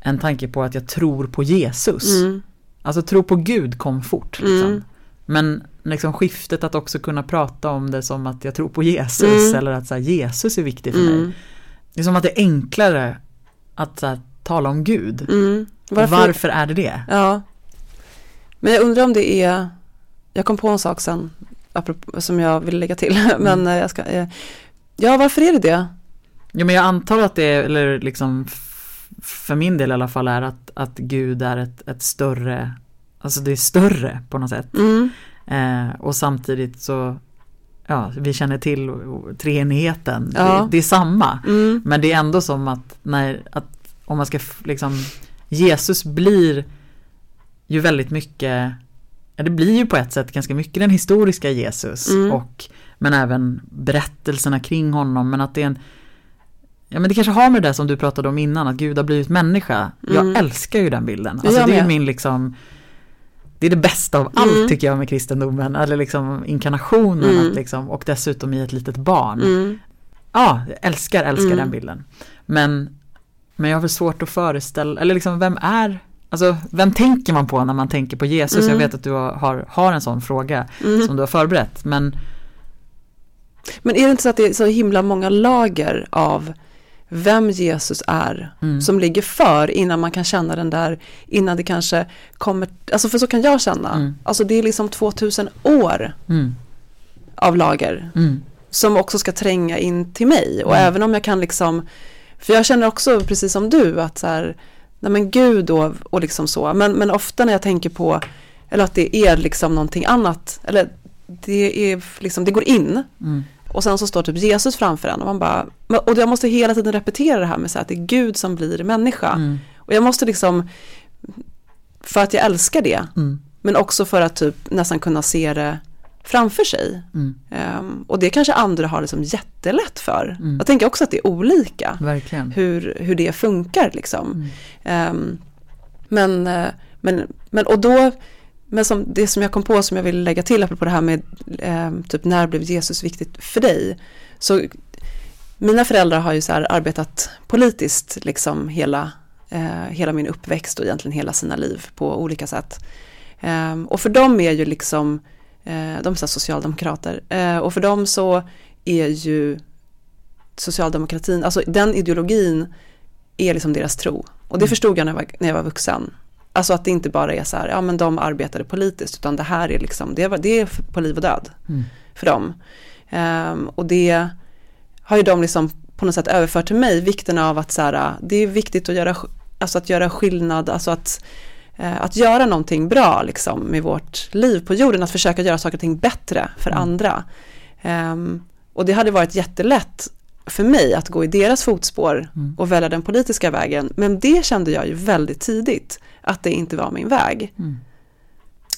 en tanke på att jag tror på Jesus. Mm. Alltså tro på Gud kom fort. Liksom. Mm. Men liksom skiftet att också kunna prata om det som att jag tror på Jesus Mm. eller att så här, Jesus är viktig för mig. Mm. Det är som att det är enklare att så här, tala om Gud. Mm. Varför? Varför är det det? Ja. Men jag undrar om det är, jag kom på en sak sen apropå, som jag vill lägga till. Mm. Men eh, jag ska, eh, ja varför är det det? Jo men jag antar att det är, eller liksom för min del i alla fall är att, att Gud är ett, ett större, alltså det är större på något sätt. Mm. Eh, och samtidigt så, ja vi känner till treenigheten, Ja. det, det är samma. Mm. Men det är ändå som att, när, att om man ska liksom, Jesus blir ju väldigt mycket, ja, det blir ju på ett sätt ganska mycket den historiska Jesus Mm. och men även berättelserna kring honom men att det är en Ja men det kanske har med det där som du pratade om innan att Gud har blivit människa. Jag Mm. älskar ju den bilden. Jag Alltså det är ju min liksom Det är det bästa av allt Mm. tycker jag med kristendomen, eller liksom inkarnationen Mm. att liksom, och dessutom i ett litet barn. Mm. Ja, jag älskar, älskar Mm. den bilden. Men, men jag har väl svårt att föreställa, eller liksom vem är, alltså vem tänker man på när man tänker på Jesus? Mm. Jag vet att du har, har, en sån fråga Mm. som du har förberett, men Men är det inte så att det är så himla många lager av vem Jesus är mm, som ligger för innan man kan känna den där, innan det kanske kommer, alltså för så kan jag känna. Mm. Alltså det är liksom 2000 år mm, av lager mm, som också ska tränga in till mig. Och även om jag kan liksom, för jag känner också precis som du att så här, nej men Gud då och liksom så, men, men ofta när jag tänker på, eller att det är liksom någonting annat, eller det är liksom, det går in. Mm, och sen så står typ Jesus framför en och man bara, och jag måste hela tiden repetera det här med så här, att det är Gud som blir människa. mm, Och jag måste liksom, för att jag älskar det, mm, men också för att typ nästan kunna se det framför sig. mm, Ehm, och det kanske andra har liksom jättelätt för. Mm. Jag tänker också att det är olika verkligen. hur, hur det funkar liksom. Mm, Ehm, men, eh, men, men och då, men som, det som jag kom på som jag vill lägga till apropå det här med ehm, typ när blev Jesus viktigt för dig? Så mina föräldrar har ju så arbetat politiskt liksom hela, eh, hela min uppväxt och egentligen hela sina liv på olika sätt. Ehm, och för dem är ju liksom, de är socialdemokrater, eh, och för dem så är ju socialdemokratin, alltså den ideologin är liksom deras tro. Och det Mm. förstod jag när jag, var, när jag var vuxen. Alltså att det inte bara är så här, ja men de arbetade politiskt, utan det här är liksom, det, var, det är på liv och död mm, för dem. Ehm, och det har ju de liksom på något sätt överfört till mig, vikten av att så här, det är viktigt att göra, alltså att göra skillnad, alltså att, eh, att göra någonting bra liksom med vårt liv på jorden, att försöka göra saker och ting bättre för Mm. andra. Ehm, och det hade varit jättelätt för mig att gå i deras fotspår Mm. och välja den politiska vägen, men det kände jag ju väldigt tidigt, att det inte var min väg mm,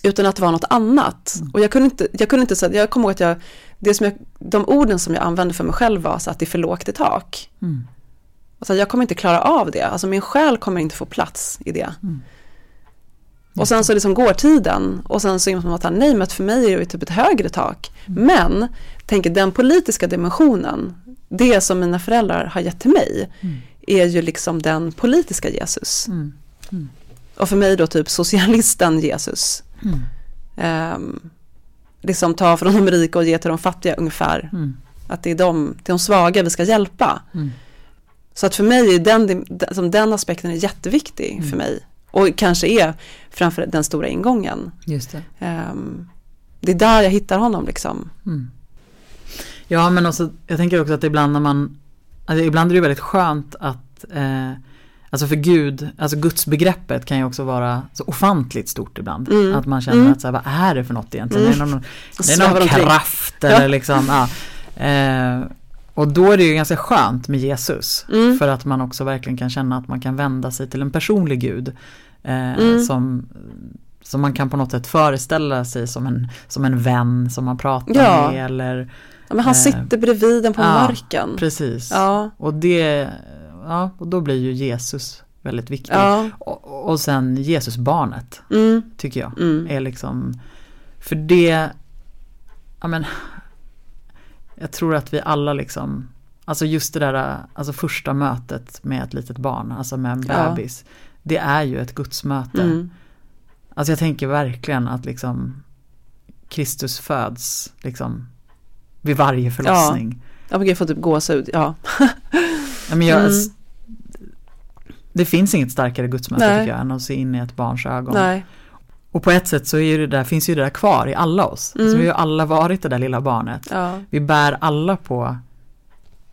utan att det var något annat. Mm. Och jag kunde inte, jag kunde inte säga, jag kommer ihåg att jag, det som jag, de orden som jag använde för mig själv var så att det är för lågt i tak. mm, Alltså jag kommer inte klara av det, alltså min själ kommer inte få plats i det. Och sen så liksom går tiden och sen så inser man att nej men för mig är det typ ett högre tak. Mm. Men tänker den politiska dimensionen, det som mina föräldrar har gett till mig Mm. är ju liksom den politiska Jesus. Mm. Och för mig då typ socialisten Jesus. Ehm, liksom ta från de rika och ge till de fattiga ungefär. Mm. Att det är de, det är de svaga vi ska hjälpa. Mm. Så att för mig är den, den, den aspekten är jätteviktig Mm. för mig. Och kanske är framför den stora ingången. Just det. Ehm, det är där jag hittar honom liksom. Mm. Ja men också, jag tänker också att ibland när man, alltså ibland är det väldigt skönt att, eh, alltså för Gud, alltså gudsbegreppet kan ju också vara så ofantligt stort ibland. Mm. Att man känner Mm. att så här, vad är det för något egentligen? Mm. Det är någon, det är någon kraft eller liksom, ja. Eh, och då är det ju ganska skönt med Jesus. Mm. För att man också verkligen kan känna att man kan vända sig till en personlig Gud. Eh, Mm. som, som man kan på något sätt föreställa sig som en, som en vän som man pratar Ja. med. Eller, Ja, men han Eh, sitter bredvid den på ja, marken. precis. Ja, Och det, ja, och då blir ju Jesus väldigt viktig. ja. Och, och sen Jesusbarnet, Mm. tycker jag. Mm. Är liksom, för det, ja men, jag tror att vi alla liksom, alltså just det där, alltså första mötet med ett litet barn, alltså med en Ja. bebis. Det är ju ett gudsmöte. Mm. Alltså jag tänker verkligen att liksom Kristus föds liksom vid varje förlossning. Ja, men jag får typ gåshud. Ja. Ja, men jag, Mm. Det finns inget starkare gudsmöte Nej. tycker jag än att se in i ett barns ögon. Nej. Och på ett sätt så är det där, finns ju det där kvar i alla oss. Mm. Så vi har ju alla varit det där lilla barnet. Ja. Vi bär alla på,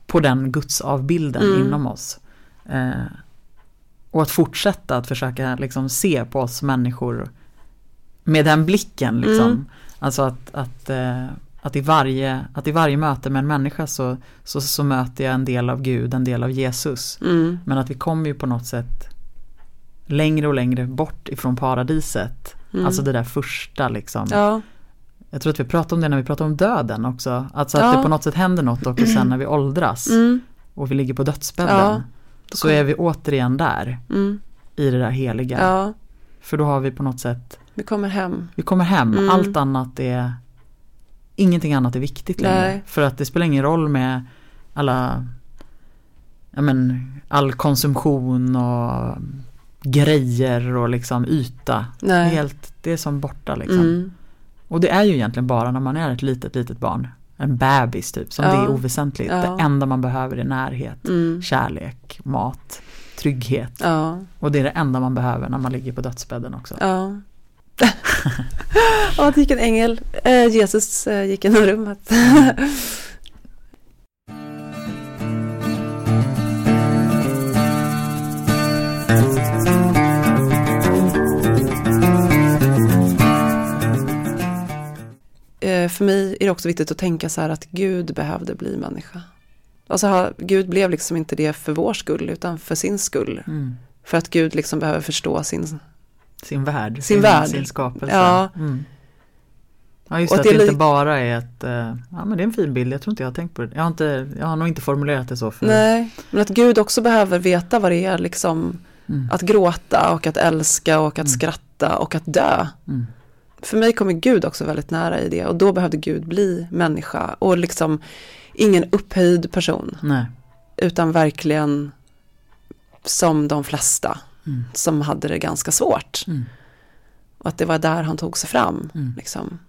på den gudsavbilden Mm. inom oss. Eh, och att fortsätta att försöka liksom se på oss människor med den blicken. Liksom. Mm. Alltså att, att, eh, att, i varje, att i varje möte med en människa så, så, så möter jag en del av Gud, en del av Jesus. Mm. Men att vi kommer ju på något sätt längre och längre bort ifrån paradiset. Mm. Alltså det där första liksom. Ja. Jag tror att vi pratade om det när vi pratade om döden också. Alltså att Ja. det på något sätt händer något också sen när vi åldras Mm. och vi ligger på dödsbädden. Ja. Så är vi återigen där Mm. i det där heliga. Ja. För då har vi på något sätt, Vi kommer hem. vi kommer hem, Mm. allt annat är, ingenting annat är viktigt längre. Nej. För att det spelar ingen roll med alla, ja men all konsumtion och grejer och liksom yta. Nej. helt, det är som borta liksom. Mm. Och det är ju egentligen bara när man är ett litet, litet barn. En bebis typ, som Ja. det är oväsentligt. Ja. Det enda man behöver är närhet, Mm. kärlek, mat, trygghet. Ja. Och det är det enda man behöver när man ligger på dödsbädden också. Ja. ja, det gick en ängel. Eh, Jesus eh, gick genom rummet. För mig är det också viktigt att tänka så här att Gud behövde bli människa. Alltså Gud blev liksom inte det för vår skull utan för sin skull. Mm. För att Gud liksom behöver förstå sin... Sin värld, Sin värld. sin skapelse. Ja. Mm. Ja just Och att det inte bara är ett, eh, ja men det är en fin bild, jag tror inte jag har tänkt på det. Jag har, inte, jag har nog inte formulerat det så för Nej, men att Gud också behöver veta vad det är liksom Mm. att gråta och att älska och att Mm. skratta och att dö. Mm. För mig kommer Gud också väldigt nära i det och då behövde Gud bli människa och liksom ingen upphöjd person Nej. utan verkligen som de flesta Mm. som hade det ganska svårt. Mm. Och att det var där han tog sig fram. Mm. Liksom.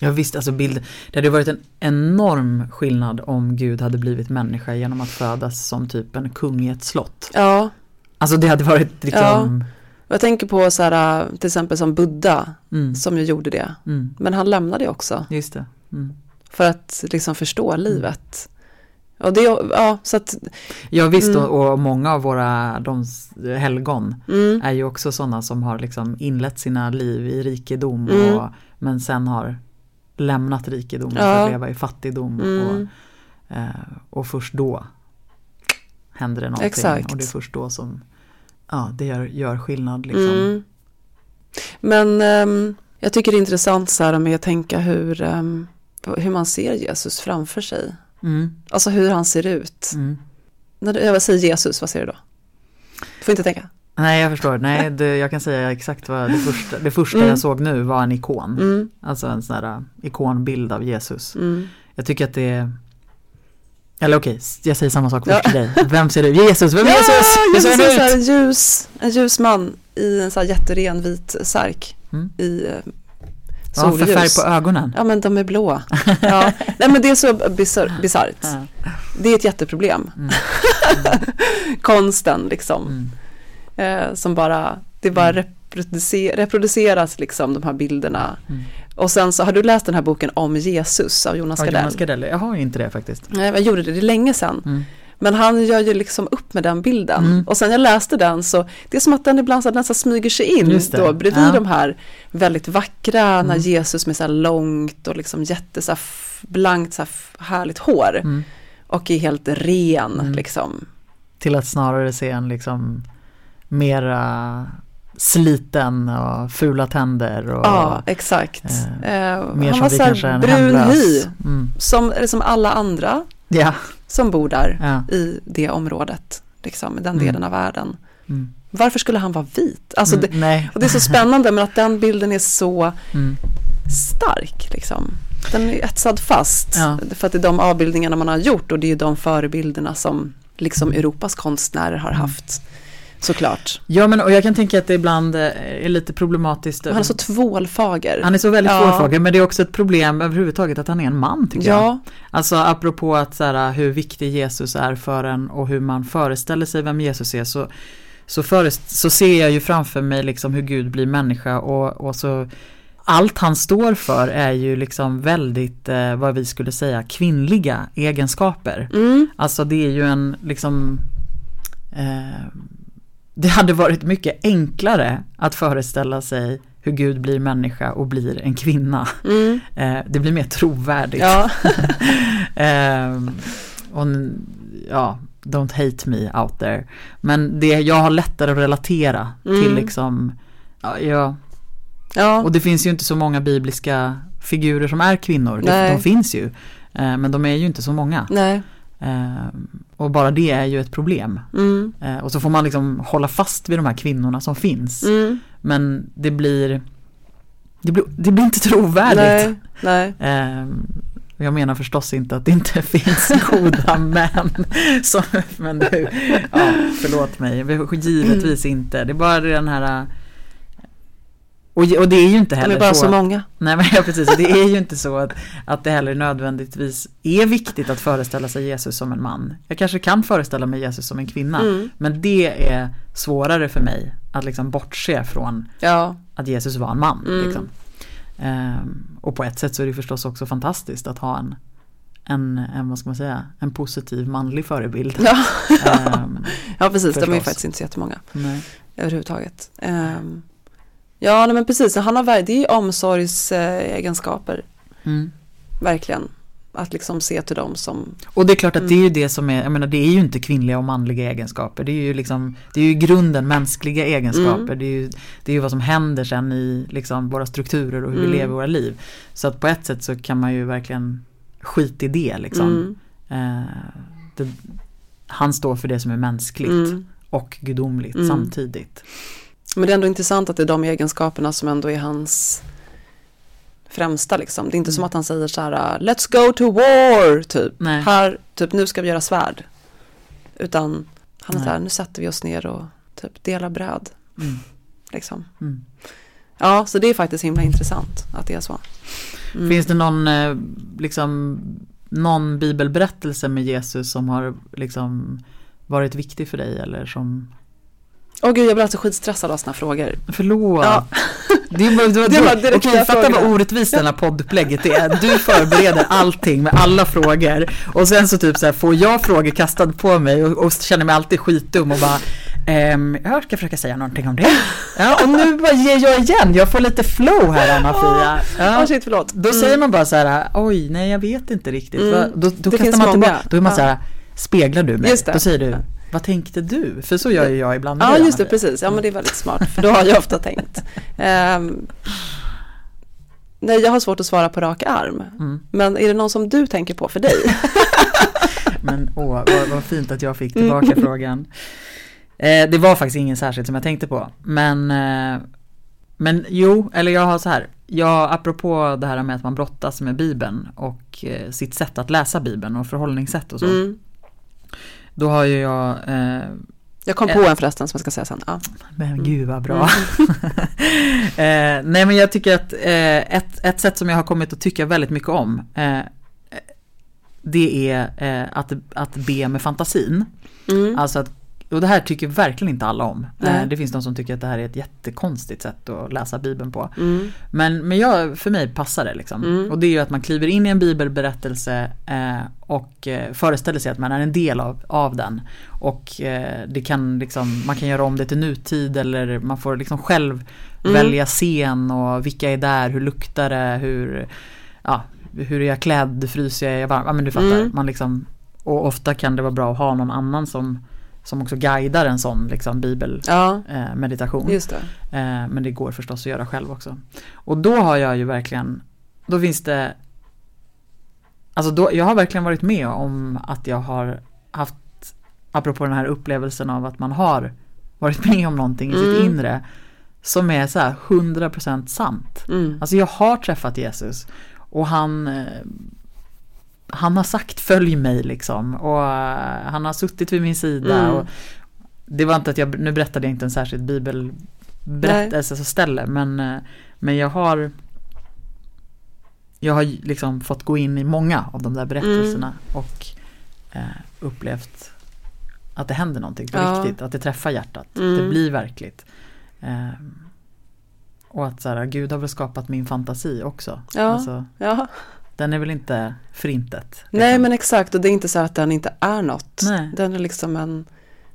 Ja visst, alltså bild, det hade varit en enorm skillnad om Gud hade blivit människa genom att födas som typ en kung i ett slott. Ja, Alltså det hade varit liksom, och jag tänker på så här, till exempel som Buddha mm, som ju gjorde det. mm, Men han lämnade också just det. Mm. för att liksom förstå livet. Och det, ja, så att, Ja visst Mm. och, och många av våra de, helgon mm, är ju också sådana som har liksom inlett sina liv i rikedom Mm. och, men sen har lämnat rikedomen för Ja. att leva i fattigdom Mm. och, eh, och först då händer det någonting Exakt. och det är först då som ja, det gör, gör skillnad liksom. mm. Men ehm, jag tycker det är intressant så här med att tänka hur, ehm, hur man ser Jesus framför sig. Mm. Alltså hur han ser ut. Mm. När du, jag säger Jesus, vad ser du då? Du får inte tänka. Nej, jag förstår. Nej, det, jag kan säga exakt vad det första, det första Mm. jag såg nu var en ikon. Mm, Alltså en sån här uh, ikonbild av Jesus. mm. Jag tycker att det är eller okej, jag säger samma sak först Ja. till dig. Vem ser du? Jesus, vem är Ja, Jesus? Hur Jesus ser är så här ljus, en ljus man i en så här jätteren vit särk Mm. i eh, Vad har för färg solljus. på ögonen? Ja men de är blå. Ja. Nej men det är så bisar- bisarrt. Ja. Det är ett jätteproblem. Mm. Konsten liksom. Mm. Eh, som bara, det bara Mm. reproducer, reproduceras liksom de här bilderna. Och sen så har du läst den här boken om Jesus av Jonas Ja, Gardell? Jonas Gardell. Jag har inte det faktiskt. Nej, jag gjorde det, det är länge sedan. Mm. Men han gör ju liksom upp med den bilden. Mm. Och sen jag läste den så det är som att den ibland så här nästan smyger sig in då bredvid Ja. de här väldigt vackra när Mm. Jesus med så här långt och liksom jätte så här blankt så här härligt hår Mm. och är helt ren Mm. liksom. Till att snarare se en liksom mera sliten och fula tänder och Ja, exakt. eh, Eh, mer han var så här brun hy Mm. som, som alla andra Ja, som bor där ja. i det området, liksom, i den Mm. delen av världen. Mm. Varför skulle han vara vit? Alltså Mm, det, och det är så spännande men att den bilden är så Mm. stark liksom. Den är etsad fast. Ja. För att det är de avbildningarna man har gjort och det är de förebilderna som liksom Europas konstnärer har Mm. haft. Såklart. Ja men och jag kan tänka att det ibland eh, är lite problematiskt. Och han är så tvålfager. Han är så väldigt Ja. svårfågad men det är också ett problem överhuvudtaget att han är en man tycker jag. Ja, Alltså apropå att så här, hur viktig Jesus är för en och hur man föreställer sig vem Jesus är så, så, förest- så ser jag ju framför mig liksom hur Gud blir människa och, och så allt han står för är ju liksom väldigt eh, vad vi skulle säga kvinnliga egenskaper. mm. Alltså det är ju en liksom eh, Det hade varit mycket enklare att föreställa sig hur Gud blir människa och blir en kvinna. Mm. Eh, det blir mer trovärdigt. ja. Ehm, och ja, don't hate me out there. Men det, jag har lättare att relatera till Mm. liksom, ja, ja, och det finns ju inte så många bibliska figurer som är kvinnor. Nej. de finns ju, eh, men de är ju inte så många. Nej. Ehm, och bara det är ju ett problem. Mm. Eh, och så får man liksom hålla fast vid de här kvinnorna som finns. Mm. Men det blir, det blir, det blir inte trovärdigt. Nej. Nej. Ehm, jag menar förstås inte att det inte finns goda män. Som, men du, ja, förlåt mig, givetvis inte. Det är bara den här och, och det är ju inte De heller är bara så att- många. Nej men ja, precis, det är ju inte så att, att det heller nödvändigtvis är viktigt att föreställa sig Jesus som en man. Jag kanske kan föreställa mig Jesus som en kvinna. Mm. Men det är svårare för mig att liksom bortse från Ja. att Jesus var en man. Mm. Liksom. Ehm, och på ett sätt så är det förstås också fantastiskt att ha en, en, en, vad ska man säga, en positiv manlig förebild. Ja. Ehm, ja, precis. De är ju Förstås. faktiskt inte så jättemånga nej. överhuvudtaget. Um, ja, nej, men precis. Han har, det är ju omsorgsegenskaper, Mm. verkligen. Att liksom se till dem som, Och det är klart att det är ju Mm. det som är, jag menar det är ju inte kvinnliga och manliga egenskaper. Det är ju liksom, det är ju grunden mänskliga egenskaper. Mm. Det, är ju, det är ju vad som händer sen i liksom våra strukturer och hur Mm. vi lever våra liv. Så att på ett sätt så kan man ju verkligen skit i det liksom. Mm. Eh, det, han står för det som är mänskligt Mm. och gudomligt Mm. samtidigt. Men det är ändå intressant att det är de egenskaperna som ändå är hans främsta liksom. Det är inte Mm. som att han säger så här, let's go to war, typ. Nej. Här, typ nu ska vi göra svärd. Utan han är Nej. så här, nu sätter vi oss ner och typ delar bröd, Mm. liksom. Mm. Ja, så det är faktiskt himla intressant att det är så. Mm. Finns det någon, eh, liksom, någon bibelberättelse med Jesus som har liksom varit viktig för dig eller som Åh gud, jag blir alltså skitstressad av sådana frågor. Förlåt. Ja. Det bara, det var, Det var okej, fatta vad orättvist den här poddupplägget är. Du förbereder allting med alla frågor och sen så typ så här får jag frågor kastade på mig och, och känner mig alltid skitdum och bara ehm, jag ska försöka säga någonting om det. Ja, och nu bara ger jag igen. Jag får lite flow här Anna-Fia. Ja, Ja. shit, förlåt. Då säger man bara så här, oj, nej jag vet inte riktigt. Mm. Då, då Det kastar man tillbaka, då är man Ja. så här, speglar du mig? Det. Då säger du, vad tänkte du? För så gör ju jag ibland Ja, just det, precis. Ja, men det är väldigt smart, för då har jag ofta tänkt. Ehm, nej, jag har svårt att svara på rak arm. Mm. Men är det någon som du tänker på för dig? Men åh, vad, vad fint att jag fick tillbaka frågan. Eh, det var faktiskt ingen särskilt som jag tänkte på. Men, eh, men jo, eller jag har så här. Jag, apropå det här med att man brottas med Bibeln och eh, sitt sätt att läsa Bibeln och förhållningssätt och så. Mm. Då har ju jag eh, Jag kom på en förresten som jag ska säga sen. Ja. Men gud vad bra. eh, nej men jag tycker att eh, ett, ett sätt som jag har kommit att tycka väldigt mycket om eh, det är eh, att, att be med fantasin. Mm. Alltså att, och det här tycker verkligen inte alla om. Nej. Eh, det finns de som tycker att det här är ett jättekonstigt sätt att läsa Bibeln på. Mm. Men, men jag, för mig passar det liksom. Mm. Och det är ju att man kliver in i en bibelberättelse eh, och eh, föreställer sig att man är en del av, av den. Och eh, det kan liksom, man kan göra om det till nutid eller man får liksom själv Mm. välja scen och vilka är där, hur luktar det, hur, ja, hur är jag klädd, fryser jag, är jag varm? Ja men du fattar. Mm. Man liksom, och ofta kan det vara bra att ha någon annan som, som också guidar en sån liksom bibel Ja, eh. Eh, men det går förstås att göra själv också. Och då har jag ju verkligen, då finns det, alltså då, jag har verkligen varit med om att jag har haft, apropå den här upplevelsen av att man har varit med om någonting i sitt Mm. inre, som är så här 100% sant. Mm. Alltså jag har träffat Jesus och han eh, han har sagt följ mig liksom och eh, han har suttit vid min sida Mm. och det var inte att jag, nu berättade jag inte en särskild bibelberättelse så ställe men, eh, men jag har jag har liksom fått gå in i många av de där berättelserna och eh, upplevt att det händer någonting på Ja. riktigt, att det träffar hjärtat, Mm. det blir verkligt. Eh, och att så här, Gud har väl skapat min fantasi också. Ja. Alltså, Ja. Den är väl inte förintet. Nej liksom. men exakt och det är inte så att den inte är något. Nej. Den är liksom en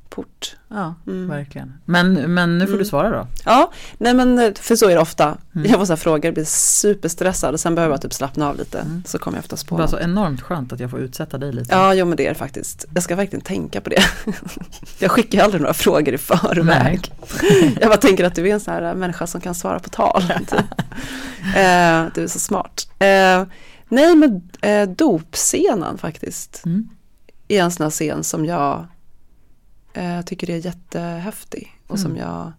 port. Ja, Mm. verkligen. Men, men nu får Mm. du svara då. Ja, nej men för så är det ofta. Mm. Jag får så här frågor, blir superstressad och sen behöver jag typ slappna av lite. Mm. Så kommer jag oftast Det på var något. så enormt skönt att jag får utsätta dig lite. Ja, jo men det är det faktiskt. Jag ska verkligen tänka på det. Jag skickar aldrig några frågor i förväg. Jag bara tänker att du är en sån här människa som kan svara på tal. Typ. Eh, du är så smart. Eh, nej men eh, dopscenen faktiskt. Mm. är en sån här scen som jag eh, tycker är jättehäftig. Och som Mm. jag,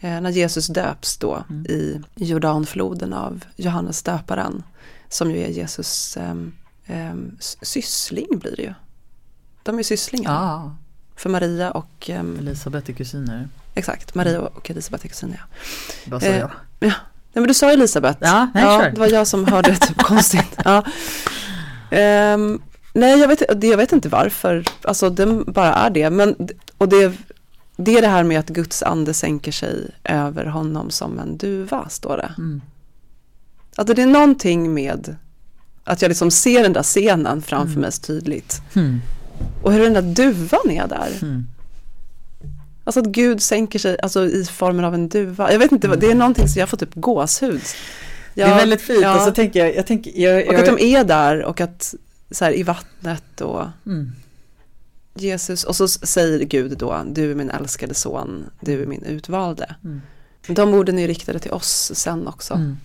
eh, när Jesus döps då Mm. i Jordanfloden av Johannes döparen. Som ju är Jesus ehm, s- syssling blir det ju. De är sysslingar. Ja, För Maria och, ehm, Elisabeth är kusiner. exakt, Maria och Elisabeth är kusiner. Ja. Vad sa Eh, jag? Nej men du sa Elisabeth. Ja, nej, ja kör. det var jag som hörde det typ konstigt. Ja. Ehm, nej, jag vet, jag vet inte varför. Alltså den bara är det. Men, och det, det är det här med att Guds ande sänker sig över honom som en duva, står det. Mm. Alltså det är någonting med att jag liksom ser den där scenen framför Mm. mig så tydligt. Hmm. Och hur den där duvan är där. Hmm. Alltså att Gud sänker sig alltså, i formen av en duva. Jag vet inte, det är någonting som jag får typ gåshud. det är väldigt fint ja. och så tänker jag, jag tänker, jag, Och jag, att de är där och att så här, i vattnet och mm. Jesus och så säger Gud då, du är min älskade son, du är min utvalde. Mm. De orden är riktade till oss sen också. Mm.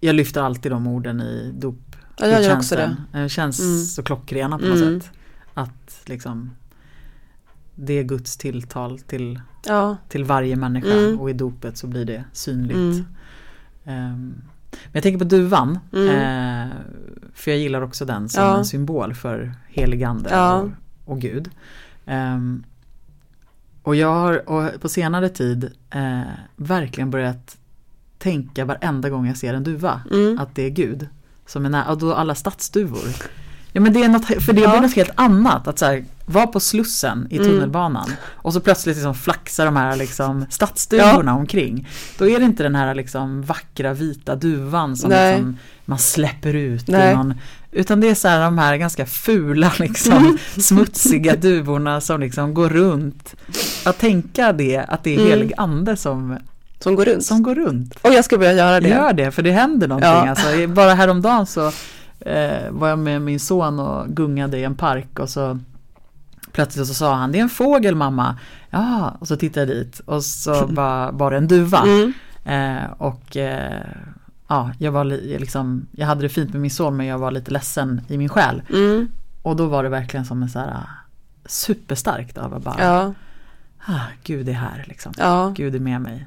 Jag lyfter alltid de orden i dop. Ja, jag gör också det. gudstjänsten. Det känns Mm. så klockrena på något Mm. sätt. Att liksom det är Guds tilltal till, Ja, till varje människa Mm. och i dopet så blir det synligt. Mm. Ehm, men jag tänker på duvan. Mm. eh, för jag gillar också den som Ja. en symbol för heligande Ja. och, och Gud. Ehm, och jag har och på senare tid eh, verkligen börjat tänka varenda gång jag ser en duva mm. att det är Gud. Som är nära, och då alla stadsduvor. Ja men det är något, för det Ja. blir något helt annat att så här, vara på Slussen i Mm. tunnelbanan och så plötsligt liksom flaxar de här liksom stadsduvorna omkring. Då är det inte den här liksom vackra vita duvan som liksom man släpper ut i någon, utan det är så här de här ganska fula liksom smutsiga duvorna som liksom går runt. Att tänka det, att det är Mm. helig ande som, Som går runt. som går runt. Och jag ska börja göra det. Gör det, för det händer någonting. Ja. Alltså, bara häromdagen så eh, var jag med min son och gungade i en park och så plötsligt så sa han, det är en fågel mamma. Ja, och så tittade jag dit och så var, var det en duva. Mm. Eh, och eh, ja, jag var li, liksom, jag hade det fint med min son men jag var lite ledsen i min själ. Mm. Och då var det verkligen som en så här superstarkt av att bara, Ja. ah, Gud är här liksom. Ja. Gud är med mig.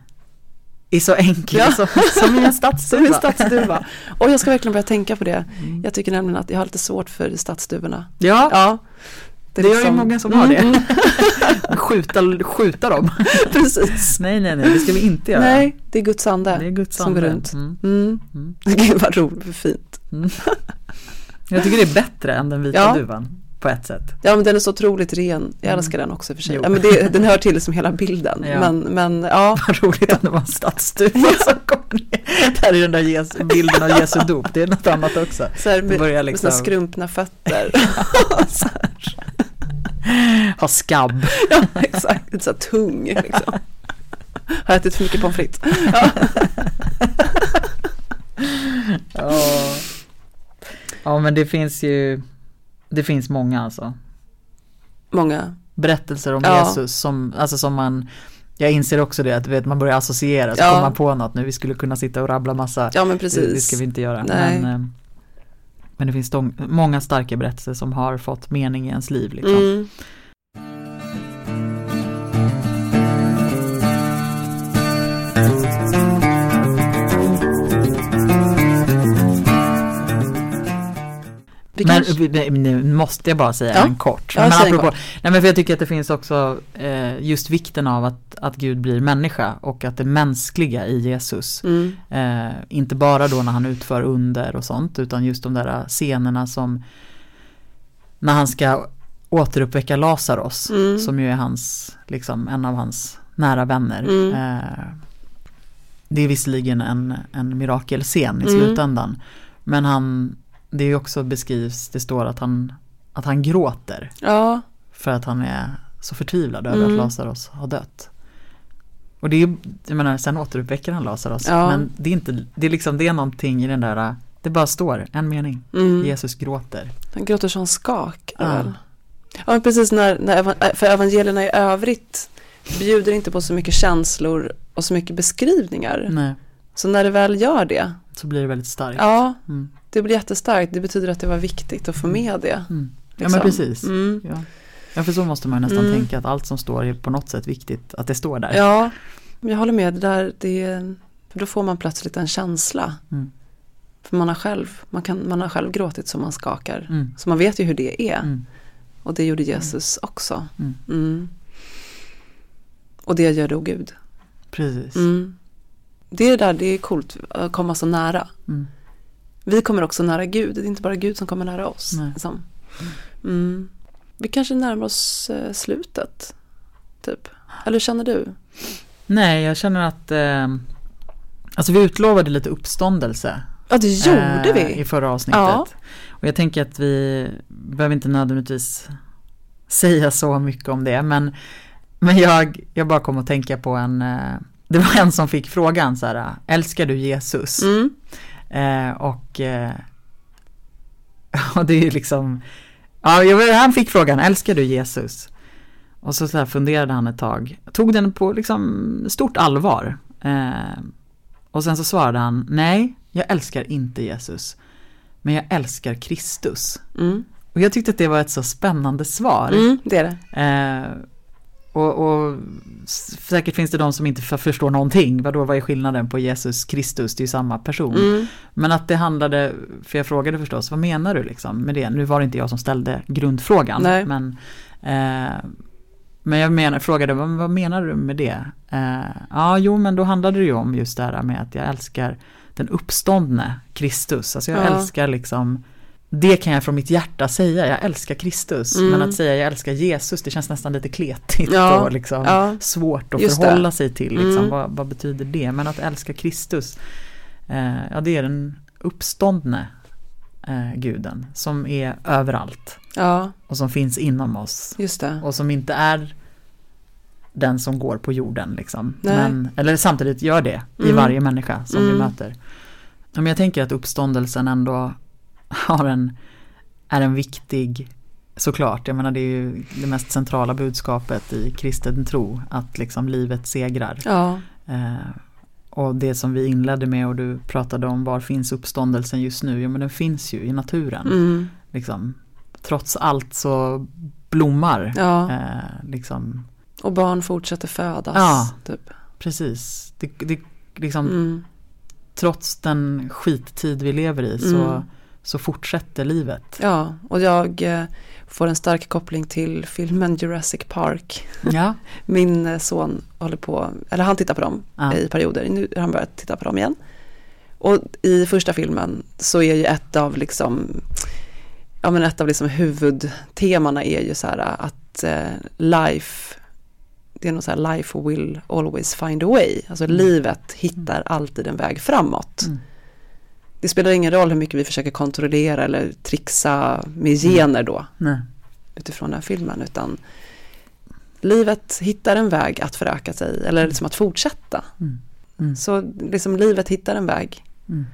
Är så enkel Ja. som, som i en stadsduva. stadsduva. Och jag ska verkligen börja tänka på det. Mm. Jag tycker nämligen att jag har lite svårt för stadsduvorna. Ja, Ja. Det, är ju många som har Mm, det. skjuta, skjuta dem. Precis. nej, nej, nej, det ska vi inte göra. Nej, det är Guds ande. det är Guds som ande. går runt. Mm. Mm. Mm. Gud vad roligt fint. Jag tycker det är bättre än den vita Ja. duvan på ett sätt. Ja men den är så otroligt ren. Jag Mm. älskar den också för sig. Jo. Ja, men det, den hör till som hela bilden. Ja. Men, men ja. Vad roligt om det var en stadsduva som kom ner. Där är den där Jesu, bilden av Jesu dop, det är något annat också. Så här med, börjar med liksom- sina skrumpna fötter. så här, Ha skabb. ja, exakt, lite så här tung liksom. Har ätit för mycket pommes frites. Ja. Ja. ja, men det finns ju, det finns många alltså. Många. Berättelser om Ja. Jesus som, alltså som man, jag inser också det att vet, man börjar associera, så Ja. kommer man på något nu, vi skulle kunna sitta och rabbla massa, Ja men det, det precis. ska vi inte göra. Nej. Men, eh, men det finns många starka berättelser som har fått mening i ens liv. Liksom. Mm. Men vi- nu måste jag bara säga Ja. en kort. Ja, men apropå, nej men för jag tycker att det finns också eh, just vikten av att, att Gud blir människa och att det mänskliga i Jesus. Mm. Eh, inte bara då när han utför under och sånt utan just de där scenerna som när han ska återuppväcka Lazarus Mm. som ju är hans, liksom en av hans nära vänner. Mm. Eh, det är visserligen en, en mirakelscen i Mm. slutändan. Men han, det är också beskrivs, det står att han, att han gråter Ja, för att han är så förtvivlad över Mm. att Lazarus har dött. Och det är jag menar, sen återuppväcker han Lazarus. Ja. Men det är inte, det är liksom, det är någonting i den där, det bara står en mening. mm. Jesus gråter. han gråter som skak. Ja. Ja, precis när, när, evan- för evangelierna i övrigt bjuder inte på så mycket känslor och så mycket beskrivningar. Nej, Så när det väl gör det, så blir det väldigt starkt. ja, Mm. Det blir jättestarkt. Det betyder att det var viktigt att få med det. Mm. Ja liksom. men precis. Mm. Ja. ja för så måste man nästan Mm. tänka att allt som står är på något sätt viktigt att det står där. Ja, jag håller med. Det där, det, för då får man plötsligt en känsla. Mm. För man har själv, man kan, man har själv gråtit så man skakar. Mm. Så man vet ju hur det är. Mm. Och det gjorde Jesus också. Mm. Mm. Och det gör då Gud. Precis. Mm. Det där, det är coolt att komma så nära. Mm. Vi kommer också nära Gud. Det är inte bara Gud som kommer nära oss. Liksom. Mm. Vi kanske närmar oss eh, slutet. Typ. Eller känner du? Nej, jag känner att eh, Alltså vi utlovade lite uppståndelse Ja, det gjorde eh, vi. i förra avsnittet. Ja. Och jag tänker att vi behöver inte nödvändigtvis säga så mycket om det. Men, men jag, jag bara kom att tänka på en, eh, det var en som fick frågan så här, älskar du Jesus? Mm. Eh, och, eh, och det är ju liksom, ja, han fick frågan, älskar du Jesus? Och så, så här funderade han ett tag, tog den på liksom stort allvar. Eh, och sen så svarade han, nej, jag älskar inte Jesus, men jag älskar Kristus. Mm. Och jag tyckte att det var ett så spännande svar. Mm, det är det. Och, och säkert finns det de som inte förstår någonting. Vadå, vad är skillnaden på Jesus Kristus? Det är ju samma person. Mm. Men att det handlade, för jag frågade förstås, vad menar du liksom med det? Nu var det inte jag som ställde grundfrågan. Nej. Men, eh, men jag menar, frågade, vad, vad menar du med det? Eh, ja, jo, men då handlade det ju om just det här med att jag älskar den uppståndne Kristus. Alltså jag Ja. älskar liksom det kan jag från mitt hjärta säga, jag älskar Kristus. Mm. Men att säga jag älskar Jesus, det känns nästan lite kletigt Ja, och liksom ja. svårt att Just det. förhålla sig till. Liksom. Mm. Vad, vad betyder det? Men att älska Kristus, eh, ja det är den uppståndne eh, guden som är överallt Ja, och som finns inom oss det. och som inte är den som går på jorden liksom. Men, eller samtidigt gör det i Mm. varje människa som vi Mm. möter. Men jag tänker att uppståndelsen ändå har en, är en viktig, såklart, jag menar det är ju det mest centrala budskapet i kristen tro, att liksom livet segrar. Ja, Eh, och det som vi inledde med och du pratade om, var finns uppståndelsen just nu? Ja men den finns ju i naturen. mm. Liksom. Trots allt så blommar ja. eh, liksom. Och barn fortsätter födas. Ja. Typ. Precis. Det, det, liksom, Mm. Trots den skittid vi lever i så, Mm. Så fortsätter livet. Ja, och jag eh, får en stark koppling till filmen Jurassic Park. Ja. Min eh, son håller på, eller han tittar på dem Ja. i perioder. Nu har han börjat titta på dem igen. Och i första filmen så är ju ett av liksom, ja men ett av liksom huvudtemana är ju så här att eh, life, det är nog så här life will always find a way. Alltså livet hittar alltid en väg framåt. Mm. Det spelar ingen roll hur mycket vi försöker kontrollera eller trixa med gener då Nej. utifrån den här filmen utan livet hittar en väg att föröka sig eller liksom att fortsätta. Mm. Mm. Så liksom livet hittar en väg Mm.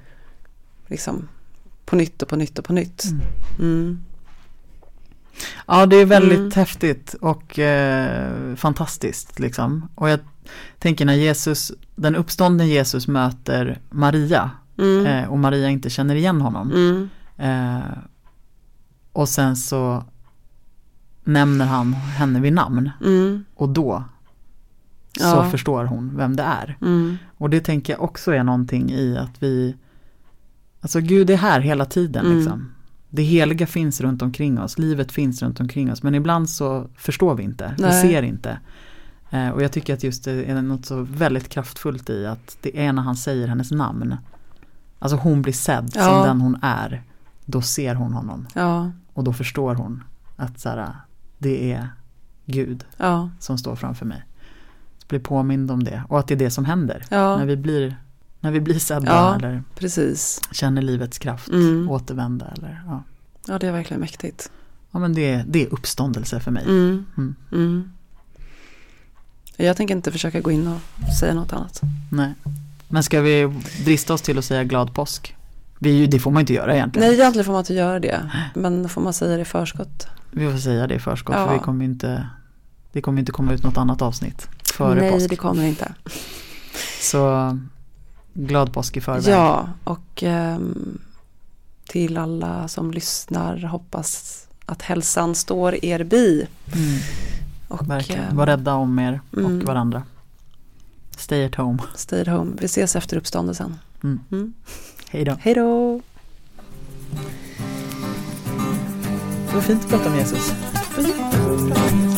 liksom på nytt och på nytt och på nytt. Mm. Mm. Ja, det är väldigt Mm. häftigt och eh, fantastiskt liksom. Och jag tänker när Jesus, den uppståndne Jesus möter Maria Mm. eh, och Maria inte känner igen honom. Mm. Eh, och sen så nämner han henne vid namn Mm. och då så Ja. förstår hon vem det är. Mm. Och det tänker jag också är någonting i att vi, alltså Gud är här hela tiden Mm. liksom. Det heliga finns runt omkring oss, livet finns runt omkring oss, men ibland så förstår vi inte, vi Nej. ser inte. Eh, och jag tycker att just det är något så väldigt kraftfullt i att det är när han säger hennes namn. Alltså hon blir sedd som Ja. den hon är. Då ser hon honom Ja. och då förstår hon att så här, det är Gud Ja. som står framför mig. Så blir påmind om det och att det är det som händer. När vi blir, när vi blir sedda eller Precis. känner livets kraft Mm. återvända. Eller, ja. Ja, det är verkligen mäktigt. ja men det, det är uppståndelse för mig. Mm. Mm. Mm. Jag tänker inte försöka gå in och säga något annat. Nej. Men ska vi drista oss till att säga glad påsk? Vi, det får man inte göra egentligen. Nej, egentligen får man inte göra det. Men då får man säga det i förskott. Vi får säga det i förskott Ja. för vi kommer inte, det kommer inte komma ut något annat avsnitt före Nej, påsk. det kommer inte. Så glad påsk i förväg. Ja, och ehm, till alla som lyssnar hoppas att hälsan står er bi. Mm, Och verkligen. ehm, Var rädda om er mm. och varandra. Stay at home. stay at home. Vi ses efter uppståndelsen. Mm. Mm. Hej då. Hej då! Det var fint att prata om Jesus. Mm.